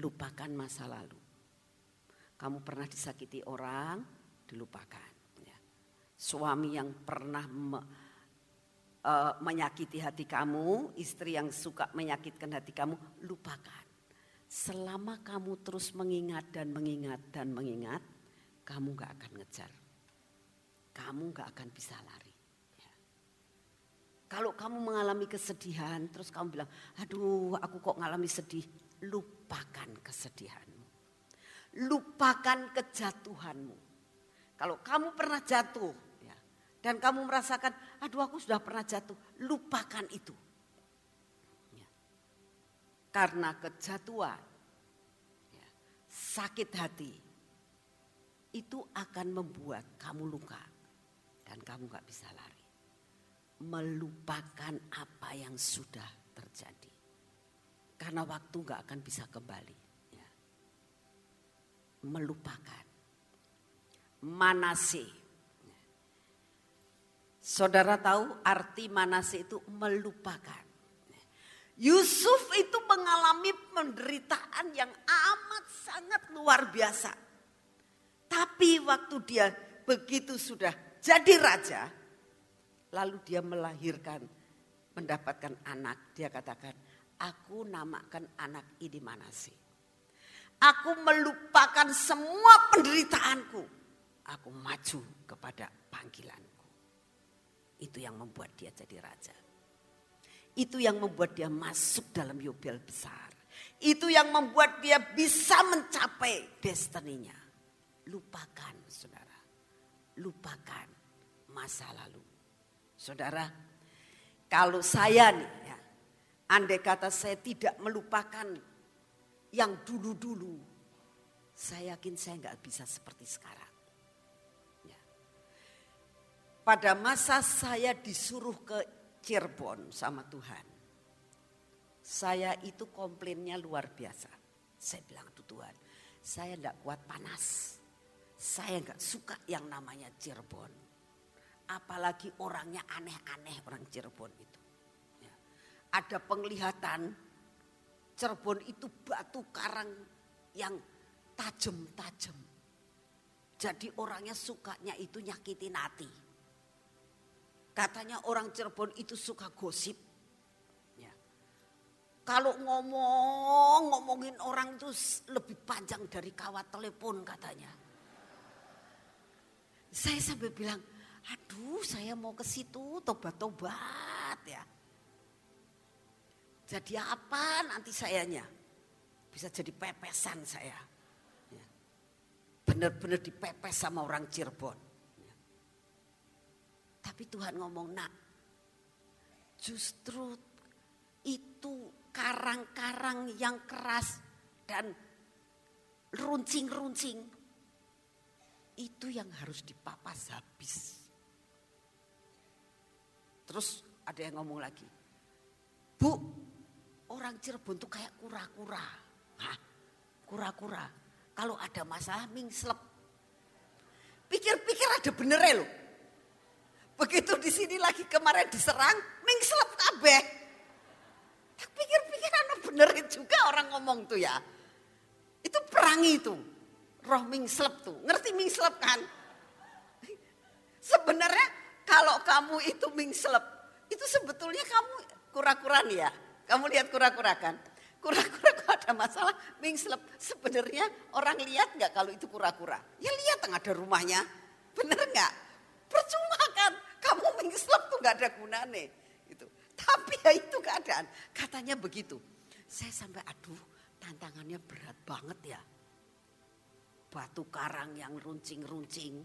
Lupakan masa lalu. Kamu pernah disakiti orang, dilupakan. Ya. Suami yang pernah me, uh, menyakiti hati kamu, istri yang suka menyakitkan hati kamu, lupakan. Selama kamu terus mengingat dan mengingat dan mengingat, kamu gak akan ngejar. Kamu gak akan bisa lari. Kalau kamu mengalami kesedihan, terus kamu bilang, aduh aku kok ngalami sedih. Lupakan kesedihanmu. Lupakan kejatuhanmu. Kalau kamu pernah jatuh, ya, dan kamu merasakan, aduh aku sudah pernah jatuh. Lupakan itu. Ya. Karena kejatuhan, ya, sakit hati, itu akan membuat kamu luka. Dan kamu gak bisa lari melupakan apa yang sudah terjadi. Karena waktu gak akan bisa kembali. Ya. Melupakan. Manase. Saudara tahu arti manase itu melupakan. Yusuf itu mengalami penderitaan yang amat sangat luar biasa. Tapi waktu dia begitu sudah jadi raja, Lalu dia melahirkan, mendapatkan anak. Dia katakan, aku namakan anak ini Manase. Aku melupakan semua penderitaanku. Aku maju kepada panggilanku. Itu yang membuat dia jadi raja. Itu yang membuat dia masuk dalam yubel besar. Itu yang membuat dia bisa mencapai destininya. Lupakan saudara. Lupakan masa lalu. Saudara, kalau saya nih ya, andai kata saya tidak melupakan yang dulu-dulu, Saya yakin saya nggak bisa seperti sekarang. Pada masa saya disuruh ke Cirebon sama Tuhan. Saya itu komplainnya luar biasa. Saya bilang tuh Tuhan, saya enggak kuat panas. Saya enggak suka yang namanya Cirebon. Apalagi orangnya aneh-aneh orang Cirebon itu. Ya. Ada penglihatan Cirebon itu batu karang yang tajam-tajam. Jadi orangnya sukanya itu nyakitin hati. Katanya orang Cirebon itu suka gosip. Kalau ngomong, ngomongin orang itu lebih panjang dari kawat telepon katanya. Saya sampai bilang, aduh saya mau ke situ tobat-tobat ya. Jadi apa nanti sayanya? Bisa jadi pepesan saya. Ya. Benar-benar dipepes sama orang Cirebon. Tapi Tuhan ngomong, nak justru itu karang-karang yang keras dan runcing-runcing itu yang harus dipapas habis. Terus ada yang ngomong lagi, Bu, orang Cirebon tuh kayak kura-kura. Kura-kura. Kalau ada masalah mingslep. Pikir-pikir ada bener loh. Begitu di sini lagi kemarin diserang, mingslep kabeh pikir-pikir anak benerin juga orang ngomong tuh ya. Itu perang itu. Roh mingslep tuh. Ngerti mingslep kan? Sebenarnya kalau kamu itu mingslep. Itu sebetulnya kamu kura-kura nih ya. Kamu lihat kura-kura kan? Kura-kura kalau ada masalah mingslep. Sebenarnya orang lihat nggak kalau itu kura-kura? Ya lihat ada rumahnya. Bener nggak? Percuma kan? Kamu mingslep tuh nggak ada gunanya. Tapi ya itu keadaan. Katanya begitu. Saya sampai aduh tantangannya berat banget ya. Batu karang yang runcing-runcing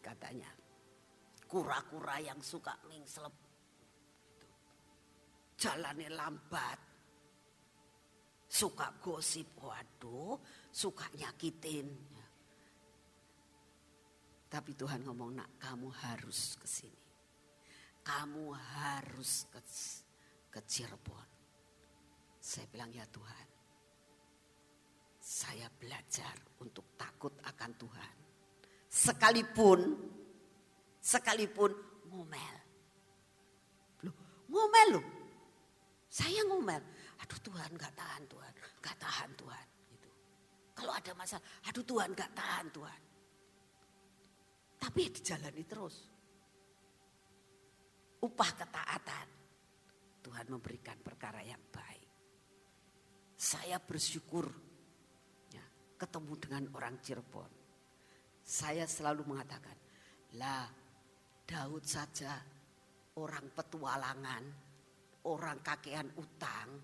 katanya. Kura-kura yang suka mingslep. Jalannya lambat. Suka gosip, waduh, suka nyakitin. Tapi Tuhan ngomong, nak kamu harus ke sini kamu harus ke, ke Cirebon. Saya bilang ya Tuhan, saya belajar untuk takut akan Tuhan. Sekalipun, sekalipun ngomel. Loh, ngomel loh. Saya ngomel. Aduh Tuhan gak tahan Tuhan, gak tahan Tuhan. Gitu. Kalau ada masalah, aduh Tuhan gak tahan Tuhan. Tapi dijalani terus upah ketaatan. Tuhan memberikan perkara yang baik. Saya bersyukur ya, ketemu dengan orang Cirebon. Saya selalu mengatakan, lah Daud saja orang petualangan, orang kakean utang,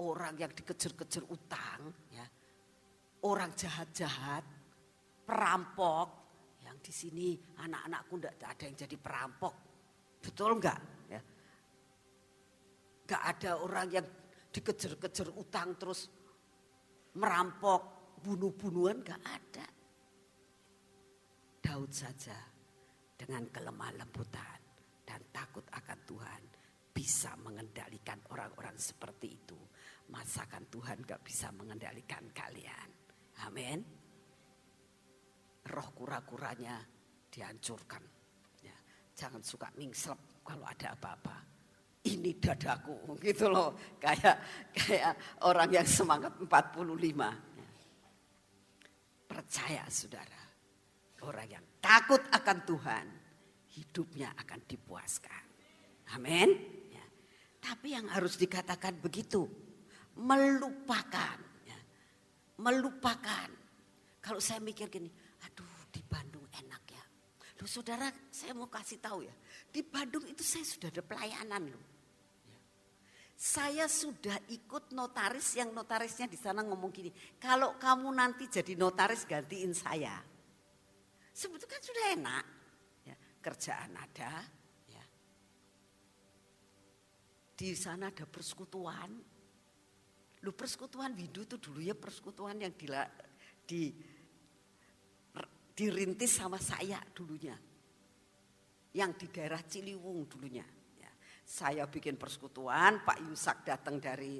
orang yang dikejar-kejar utang, ya, orang jahat-jahat, perampok, di sini anak-anakku tidak ada yang jadi perampok, Betul enggak? Ya. Enggak ada orang yang dikejar-kejar utang terus merampok, bunuh-bunuhan enggak ada. Daud saja dengan kelemah lembutan dan takut akan Tuhan bisa mengendalikan orang-orang seperti itu. Masakan Tuhan gak bisa mengendalikan kalian. Amin. Roh kura-kuranya dihancurkan jangan suka mingslep kalau ada apa-apa. Ini dadaku gitu loh. Kayak kayak orang yang semangat 45. Percaya saudara. Orang yang takut akan Tuhan. Hidupnya akan dipuaskan. Amin. Ya. Tapi yang harus dikatakan begitu. Melupakan. Ya. Melupakan. Kalau saya mikir gini. Aduh di Bandung Loh saudara saya mau kasih tahu ya. Di Bandung itu saya sudah ada pelayanan loh. Saya sudah ikut notaris yang notarisnya di sana ngomong gini. Kalau kamu nanti jadi notaris gantiin saya. Sebetulnya kan sudah enak. Ya, kerjaan ada. Ya. Di sana ada persekutuan. Lu persekutuan Windu itu dulu ya persekutuan yang di dirintis sama saya dulunya. Yang di daerah Ciliwung dulunya. Ya. Saya bikin persekutuan, Pak Yusak datang dari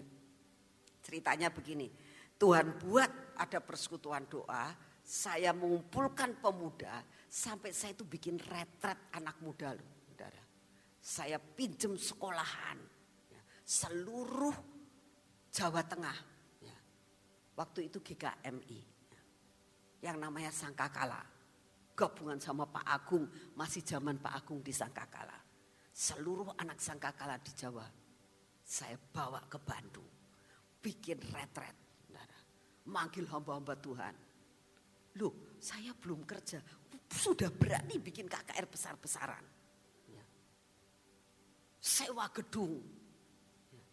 ceritanya begini. Tuhan buat ada persekutuan doa, saya mengumpulkan pemuda sampai saya itu bikin retret anak muda loh, saudara. Saya pinjem sekolahan ya, seluruh Jawa Tengah. Ya. Waktu itu GKMI. Yang namanya Sangkakala. Gabungan sama Pak Agung, masih zaman Pak Agung di Sangkakala. Seluruh anak Sangkakala di Jawa saya bawa ke Bandung. Bikin retret. Manggil hamba-hamba Tuhan. Loh saya belum kerja, sudah berani bikin KKR besar-besaran. Ya. Sewa gedung. Ya.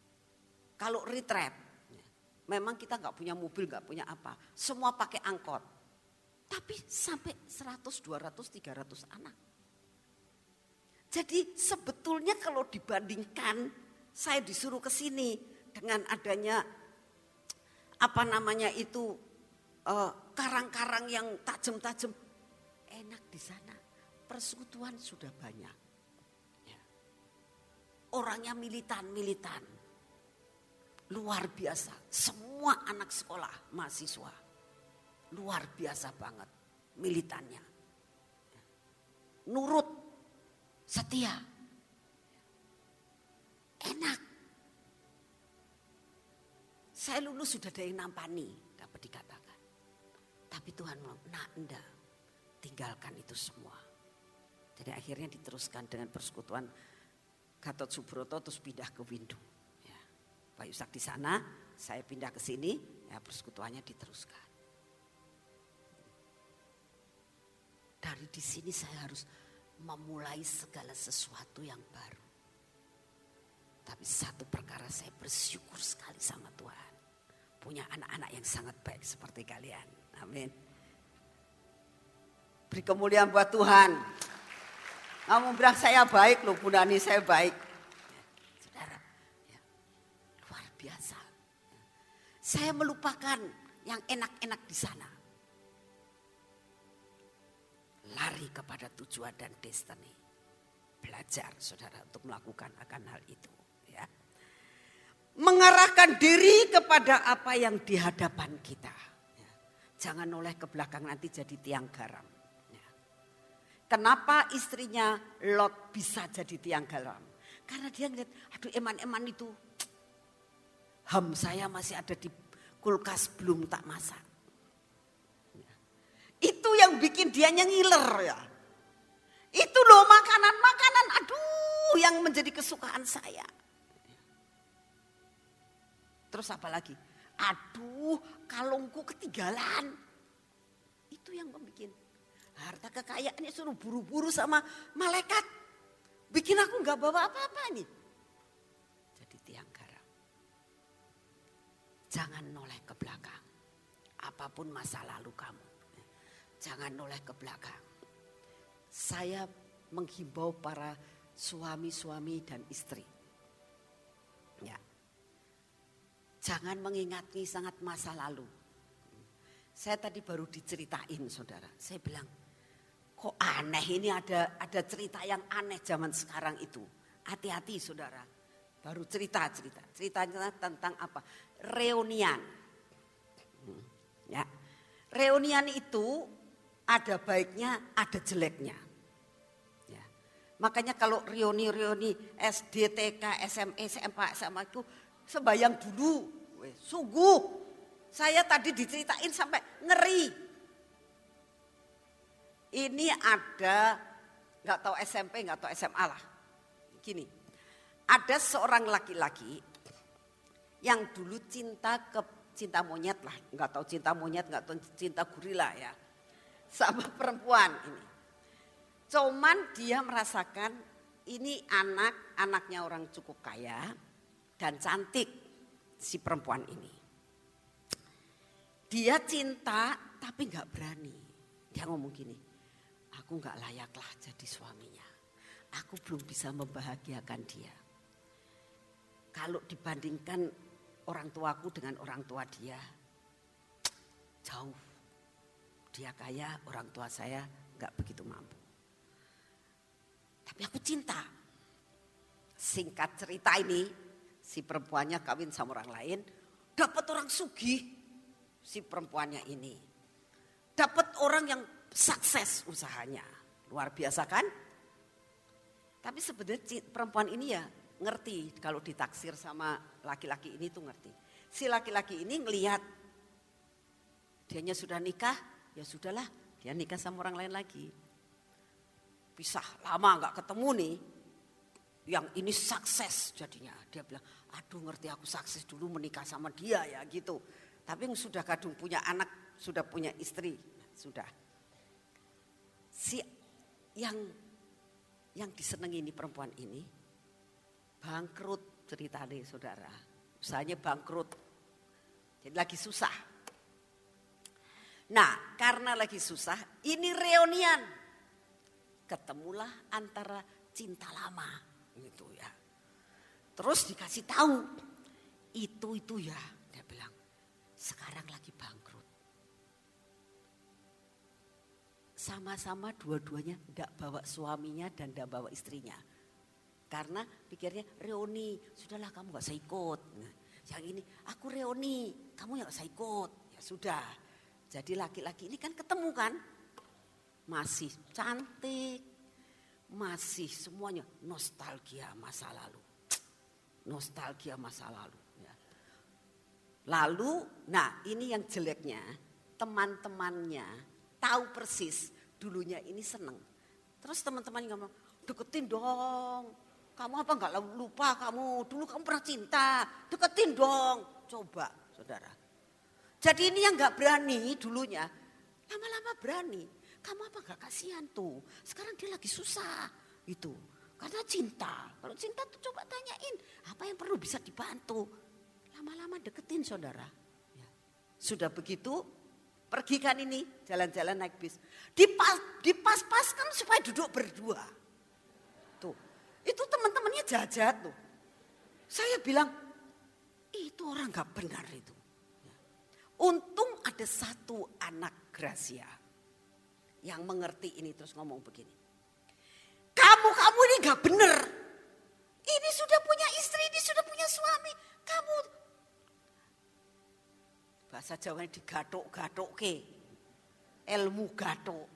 Kalau retret, ya. memang kita nggak punya mobil, nggak punya apa. Semua pakai angkot. Tapi sampai 100, 200, 300 anak. Jadi sebetulnya kalau dibandingkan saya disuruh ke sini dengan adanya apa namanya itu eh, karang-karang uh, yang tajam-tajam enak di sana. Persekutuan sudah banyak. Ya. Orangnya militan-militan. Luar biasa. Semua anak sekolah, mahasiswa. Luar biasa banget militannya. Ya. Nurut, setia. Enak. Saya lulus sudah dari nampani, dapat dikatakan. Tapi Tuhan nah enggak tinggalkan itu semua. Jadi akhirnya diteruskan dengan persekutuan Gatot Subroto terus pindah ke Windu. Ya. Pak Yusak di sana, saya pindah ke sini, ya persekutuannya diteruskan. Dari di sini saya harus memulai segala sesuatu yang baru. Tapi satu perkara saya bersyukur sekali sama Tuhan. Punya anak-anak yang sangat baik seperti kalian. Amin. Beri kemuliaan buat Tuhan. Kamu bilang saya baik loh, Bu saya baik. Saudara, ya, luar biasa. Saya melupakan yang enak-enak di sana. Lari kepada tujuan dan destiny. Belajar saudara untuk melakukan akan hal itu. Ya. Mengarahkan diri kepada apa yang di hadapan kita. Ya. Jangan noleh ke belakang nanti jadi tiang garam. Kenapa istrinya Lot bisa jadi tiang garam? Karena dia ngeliat, aduh eman-eman itu ham saya masih ada di kulkas belum tak masak. Itu yang bikin dia ngiler ya. Itu loh makanan-makanan, aduh yang menjadi kesukaan saya. Terus apa lagi? Aduh kalungku ketinggalan. Itu yang membuat harta kekayaan ini suruh buru-buru sama malaikat. Bikin aku nggak bawa apa-apa nih. Jadi tiang garam. Jangan noleh ke belakang. Apa pun masa lalu kamu. Jangan noleh ke belakang. Saya menghimbau para suami-suami dan istri. Ya. Jangan mengingati sangat masa lalu. Saya tadi baru diceritain saudara. Saya bilang, Kok aneh ini ada ada cerita yang aneh zaman sekarang itu. Hati-hati saudara. Baru cerita-cerita. Ceritanya tentang apa? Reunian. Hmm, ya. Reunian itu ada baiknya, ada jeleknya. Ya. Makanya kalau reuni-reuni SD, TK, SMA, SMP, SMA itu sebayang dulu. Sungguh, saya tadi diceritain sampai ngeri ini ada nggak tahu SMP nggak tahu SMA lah. Gini, ada seorang laki-laki yang dulu cinta ke cinta monyet lah, nggak tahu cinta monyet nggak tahu cinta gorila ya, sama perempuan ini. Cuman dia merasakan ini anak anaknya orang cukup kaya dan cantik si perempuan ini. Dia cinta tapi nggak berani. Dia ngomong gini, aku nggak layaklah jadi suaminya. Aku belum bisa membahagiakan dia. Kalau dibandingkan orang tuaku dengan orang tua dia, jauh. Dia kaya, orang tua saya nggak begitu mampu. Tapi aku cinta. Singkat cerita ini, si perempuannya kawin sama orang lain, dapat orang sugih si perempuannya ini. Dapat orang yang sukses usahanya. Luar biasa kan? Tapi sebenarnya perempuan ini ya ngerti kalau ditaksir sama laki-laki ini tuh ngerti. Si laki-laki ini ngelihat dianya sudah nikah, ya sudahlah dia nikah sama orang lain lagi. Pisah lama nggak ketemu nih, yang ini sukses jadinya. Dia bilang, aduh ngerti aku sukses dulu menikah sama dia ya gitu. Tapi yang sudah kadung punya anak, sudah punya istri, sudah. Si yang yang disenangi ini perempuan ini bangkrut cerita nih saudara. Usahanya bangkrut. Jadi lagi susah. Nah karena lagi susah ini reunian. Ketemulah antara cinta lama gitu ya. Terus dikasih tahu itu itu ya dia bilang sekarang lagi bangkrut. Sama-sama dua-duanya tidak bawa suaminya dan tidak bawa istrinya. Karena pikirnya reuni, sudahlah kamu gak usah ikut. Nah, yang ini, aku reuni, kamu gak usah ikut. Ya sudah. Jadi laki-laki ini kan ketemu kan. Masih cantik, masih semuanya nostalgia masa lalu. Nostalgia masa lalu. Ya. Lalu, nah ini yang jeleknya, teman-temannya tahu persis dulunya ini seneng. Terus teman-teman ngomong, deketin dong. Kamu apa nggak lupa kamu dulu kamu pernah cinta, deketin dong. Coba, saudara. Jadi ini yang nggak berani dulunya, lama-lama berani. Kamu apa nggak kasihan tuh? Sekarang dia lagi susah, itu. Karena cinta. Kalau cinta tuh coba tanyain, apa yang perlu bisa dibantu? Lama-lama deketin saudara. Ya. Sudah begitu, Pergi kan ini jalan-jalan naik bis. Dipas, dipas-paskan supaya duduk berdua. Tuh, itu teman-temannya jajat tuh. Saya bilang, itu orang gak benar itu. Untung ada satu anak Gracia yang mengerti ini terus ngomong begini. Kamu-kamu ini gak benar. Ini sudah punya istri, ini sudah punya suami. Kamu bahasa Jawa digatuk-gatuk ke. Ilmu gatuk.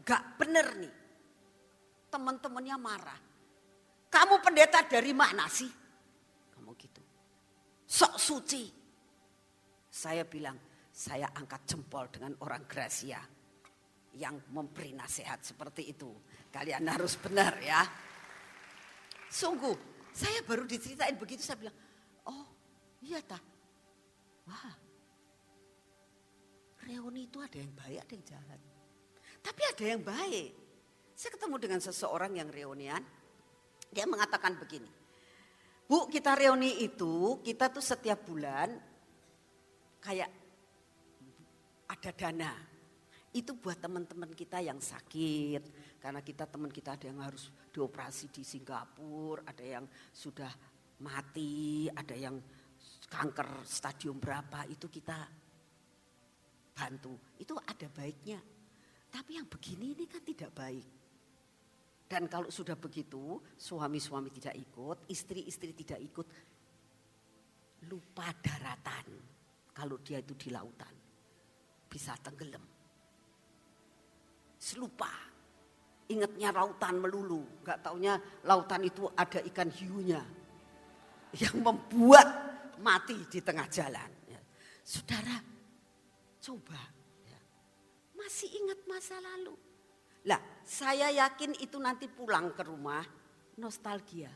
Gak bener nih. Teman-temannya marah. Kamu pendeta dari mana sih? Kamu gitu. Sok suci. Saya bilang, saya angkat jempol dengan orang Gracia. Yang memberi nasihat seperti itu. Kalian harus benar ya. Sungguh, saya baru diceritain begitu saya bilang, oh iya tak. Wah, reuni itu ada yang baik, ada yang jahat. Tapi ada yang baik. Saya ketemu dengan seseorang yang reunian, dia mengatakan begini. Bu, kita reuni itu, kita tuh setiap bulan kayak ada dana. Itu buat teman-teman kita yang sakit. Karena kita teman kita ada yang harus dioperasi di Singapura, ada yang sudah mati, ada yang kanker stadium berapa, itu kita bantu. Itu ada baiknya. Tapi yang begini ini kan tidak baik. Dan kalau sudah begitu, suami-suami tidak ikut, istri-istri tidak ikut, lupa daratan. Kalau dia itu di lautan, bisa tenggelam. Selupa, ingatnya lautan melulu, nggak taunya lautan itu ada ikan hiunya yang membuat mati di tengah jalan. Ya. Saudara, Coba. Ya. Masih ingat masa lalu. Lah, saya yakin itu nanti pulang ke rumah nostalgia.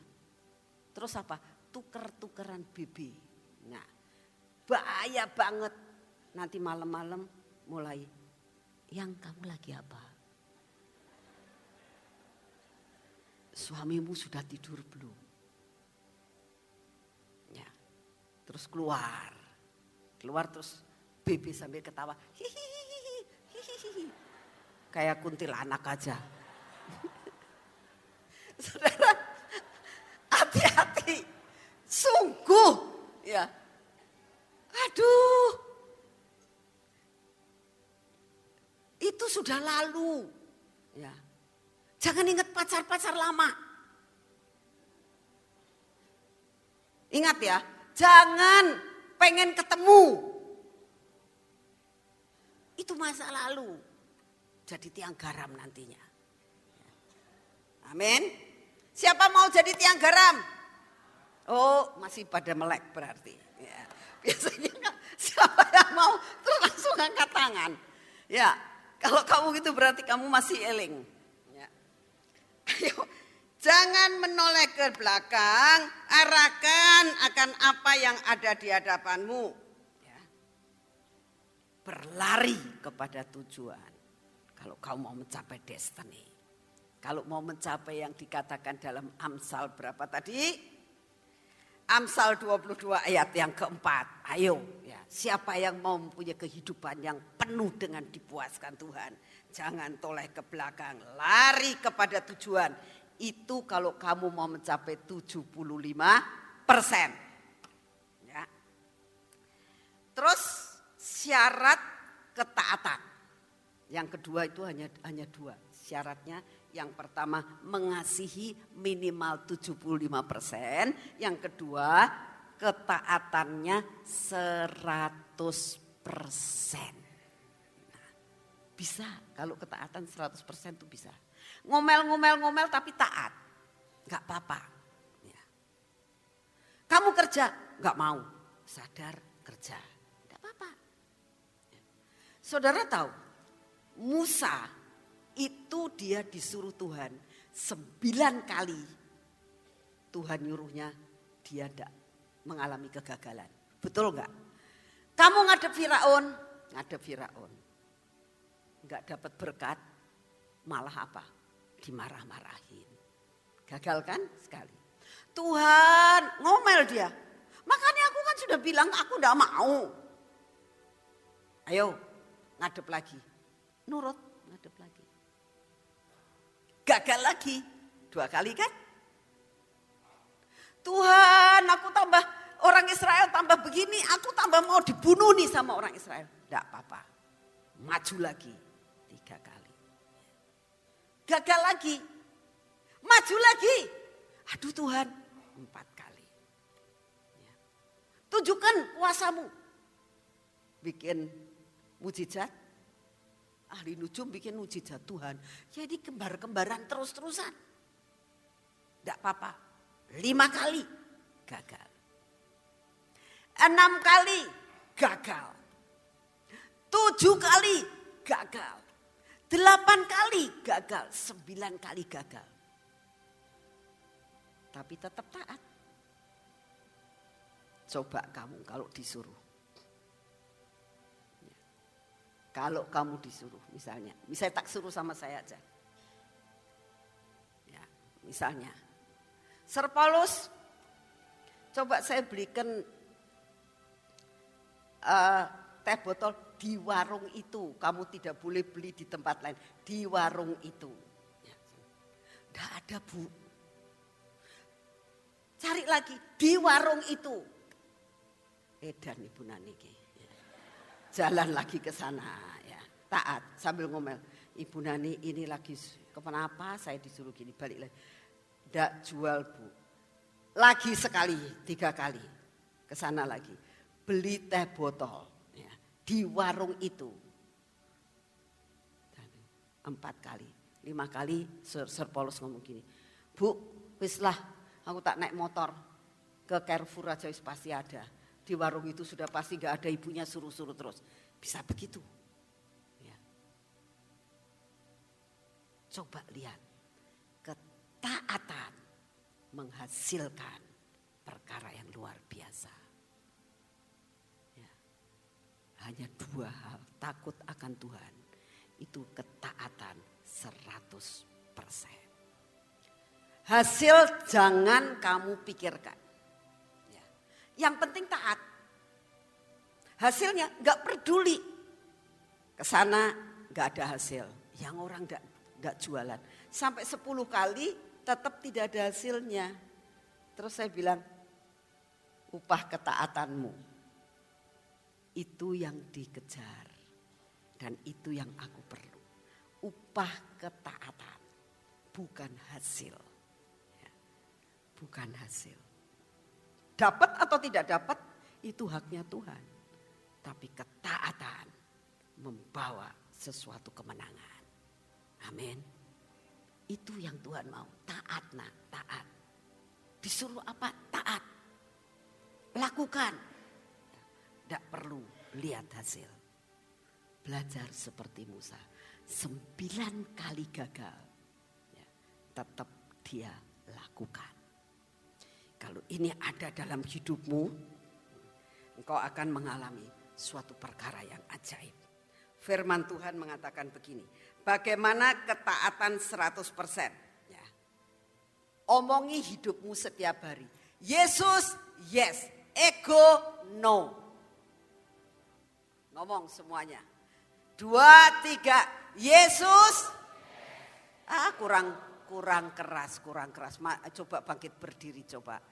Terus apa? Tuker-tukeran BB. Nah, bahaya banget. Nanti malam-malam mulai yang kamu lagi apa? Suamimu sudah tidur belum? Ya. Terus keluar. Keluar terus Bibi sambil ketawa. Kayak kuntilanak aja. Saudara, hati-hati. Sungguh, ya. Aduh. Itu sudah lalu. Ya. Jangan ingat pacar-pacar lama. Ingat ya, jangan pengen ketemu. Itu masa lalu. Jadi tiang garam nantinya. Amin. Siapa mau jadi tiang garam? Oh, masih pada melek berarti. Ya. Biasanya siapa yang mau terus langsung angkat tangan. Ya, kalau kamu gitu berarti kamu masih eling. Ya. Ayo, jangan menoleh ke belakang, arahkan akan apa yang ada di hadapanmu. Ya. Berlari kepada tujuan. Kalau kamu mau mencapai destiny. Kalau mau mencapai yang dikatakan dalam Amsal berapa tadi? Amsal 22 ayat yang keempat. Ayo ya, siapa yang mau mempunyai kehidupan yang penuh dengan dipuaskan Tuhan. Jangan toleh ke belakang, lari kepada tujuan. Itu kalau kamu mau mencapai 75 persen. Ya. Terus syarat ketaatan. Yang kedua itu hanya hanya dua. Syaratnya yang pertama mengasihi minimal 75 persen. Yang kedua ketaatannya 100 persen. Nah, bisa kalau ketaatan 100 persen itu bisa. Ngomel-ngomel-ngomel tapi taat. Gak apa-apa. Ya. Kamu kerja, gak mau. Sadar kerja. Gak apa-apa. Ya. Saudara tahu, Musa itu dia disuruh Tuhan sembilan kali Tuhan nyuruhnya dia tidak mengalami kegagalan. Betul nggak? Kamu ngadep Firaun, ngadep Firaun. Nggak dapat berkat, malah apa? Dimarah-marahin. Gagal kan sekali. Tuhan ngomel dia. Makanya aku kan sudah bilang aku tidak mau. Ayo ngadep lagi. Nurut. Gagal lagi. Dua kali kan? Tuhan aku tambah orang Israel tambah begini. Aku tambah mau dibunuh nih sama orang Israel. Tidak apa-apa. Maju lagi. Tiga kali. Gagal lagi. Maju lagi. Aduh Tuhan. Empat kali. Ya. Tunjukkan kuasamu. Bikin mujizat ahli nujum bikin mujizat Tuhan. Jadi kembar-kembaran terus-terusan. Tidak apa-apa. Lima kali gagal. Enam kali gagal. Tujuh kali gagal. Delapan kali gagal. Sembilan kali gagal. Tapi tetap taat. Coba kamu kalau disuruh Kalau kamu disuruh misalnya. Misalnya tak suruh sama saya aja. Ya, misalnya. Sir Paulus, coba saya belikan uh, teh botol di warung itu. Kamu tidak boleh beli di tempat lain. Di warung itu. Ya. Tidak ada bu. Cari lagi di warung itu. Edan Ibu Naniki jalan lagi ke sana ya. Taat sambil ngomel. Ibu Nani ini lagi kenapa saya disuruh gini balik lagi. Tidak jual bu. Lagi sekali, tiga kali. Ke sana lagi. Beli teh botol. Ya, di warung itu. Empat kali. Lima kali Sir, Sir Paulus ngomong gini. Bu, wislah aku tak naik motor. Ke Carrefour aja pasti ada di warung itu sudah pasti gak ada ibunya suruh-suruh terus. Bisa begitu. Ya. Coba lihat. Ketaatan menghasilkan perkara yang luar biasa. Ya. Hanya dua hal. Takut akan Tuhan. Itu ketaatan 100%. Hasil jangan kamu pikirkan. Yang penting taat. Hasilnya nggak peduli. Ke sana nggak ada hasil. Yang orang nggak nggak jualan. Sampai 10 kali tetap tidak ada hasilnya. Terus saya bilang, upah ketaatanmu. Itu yang dikejar. Dan itu yang aku perlu. upah ketaatan, bukan hasil. Ya, bukan hasil. Dapat atau tidak dapat, itu haknya Tuhan. Tapi ketaatan membawa sesuatu kemenangan. Amin. Itu yang Tuhan mau. Taat nak, taat. Disuruh apa? Taat. Lakukan. Tidak perlu lihat hasil. Belajar seperti Musa. Sembilan kali gagal. Ya, tetap dia lakukan. Kalau ini ada dalam hidupmu, engkau akan mengalami suatu perkara yang ajaib. Firman Tuhan mengatakan begini, bagaimana ketaatan 100%? Ya. Omongi hidupmu setiap hari. Yesus, yes. Ego, no. Ngomong semuanya. Dua, tiga. Yesus, ah kurang kurang keras, kurang keras. Coba bangkit berdiri, coba.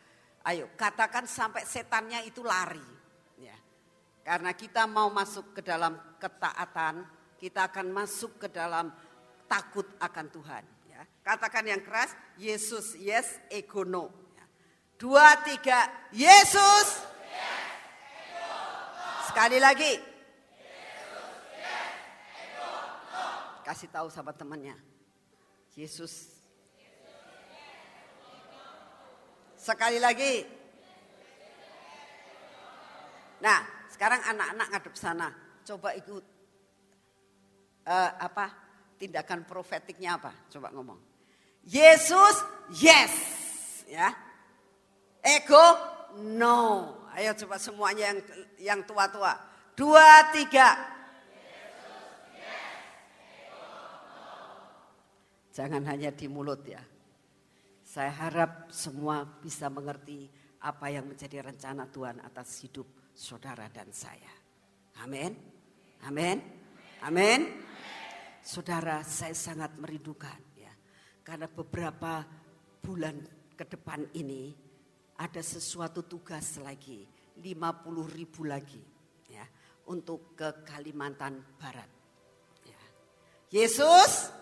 Ayo, katakan sampai setannya itu lari. Ya. Karena kita mau masuk ke dalam ketaatan, kita akan masuk ke dalam takut akan Tuhan. Ya. Katakan yang keras, Yesus yes, ego no. Ya. Dua, tiga, Yesus. Sekali lagi. Kasih tahu sama temannya. Yesus Sekali lagi. Nah, sekarang anak-anak ngadep sana. Coba ikut uh, apa? Tindakan profetiknya apa? Coba ngomong. Yesus, yes. Ya. Ego, no. Ayo coba semuanya yang yang tua-tua. Dua, tiga. Jangan hanya di mulut ya. Saya harap semua bisa mengerti apa yang menjadi rencana Tuhan atas hidup saudara dan saya. Amin. Amin. Amin. Saudara, saya sangat merindukan ya. Karena beberapa bulan ke depan ini ada sesuatu tugas lagi, 50 ribu lagi ya untuk ke Kalimantan Barat. Ya. Yesus,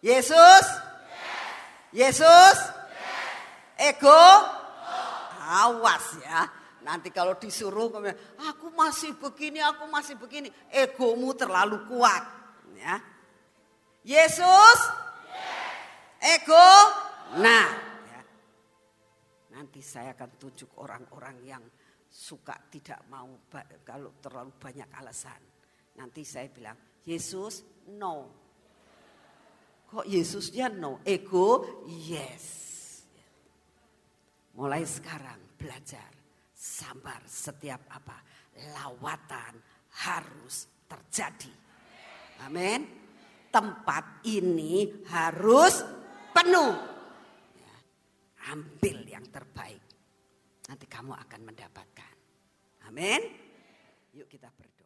Yesus, Yesus? Ego? Awas ya. Nanti kalau disuruh, aku masih begini, aku masih begini. Egomu terlalu kuat. Ya. Yesus? Ego? Nah. Ya. Nanti saya akan tunjuk orang-orang yang suka tidak mau kalau terlalu banyak alasan. Nanti saya bilang, Yesus, no. Kok Yesusnya no, ego yes. Mulai sekarang belajar sabar setiap apa lawatan harus terjadi. Amin. Tempat ini harus penuh. Ya, ambil yang terbaik. Nanti kamu akan mendapatkan. Amin. Yuk kita berdiri.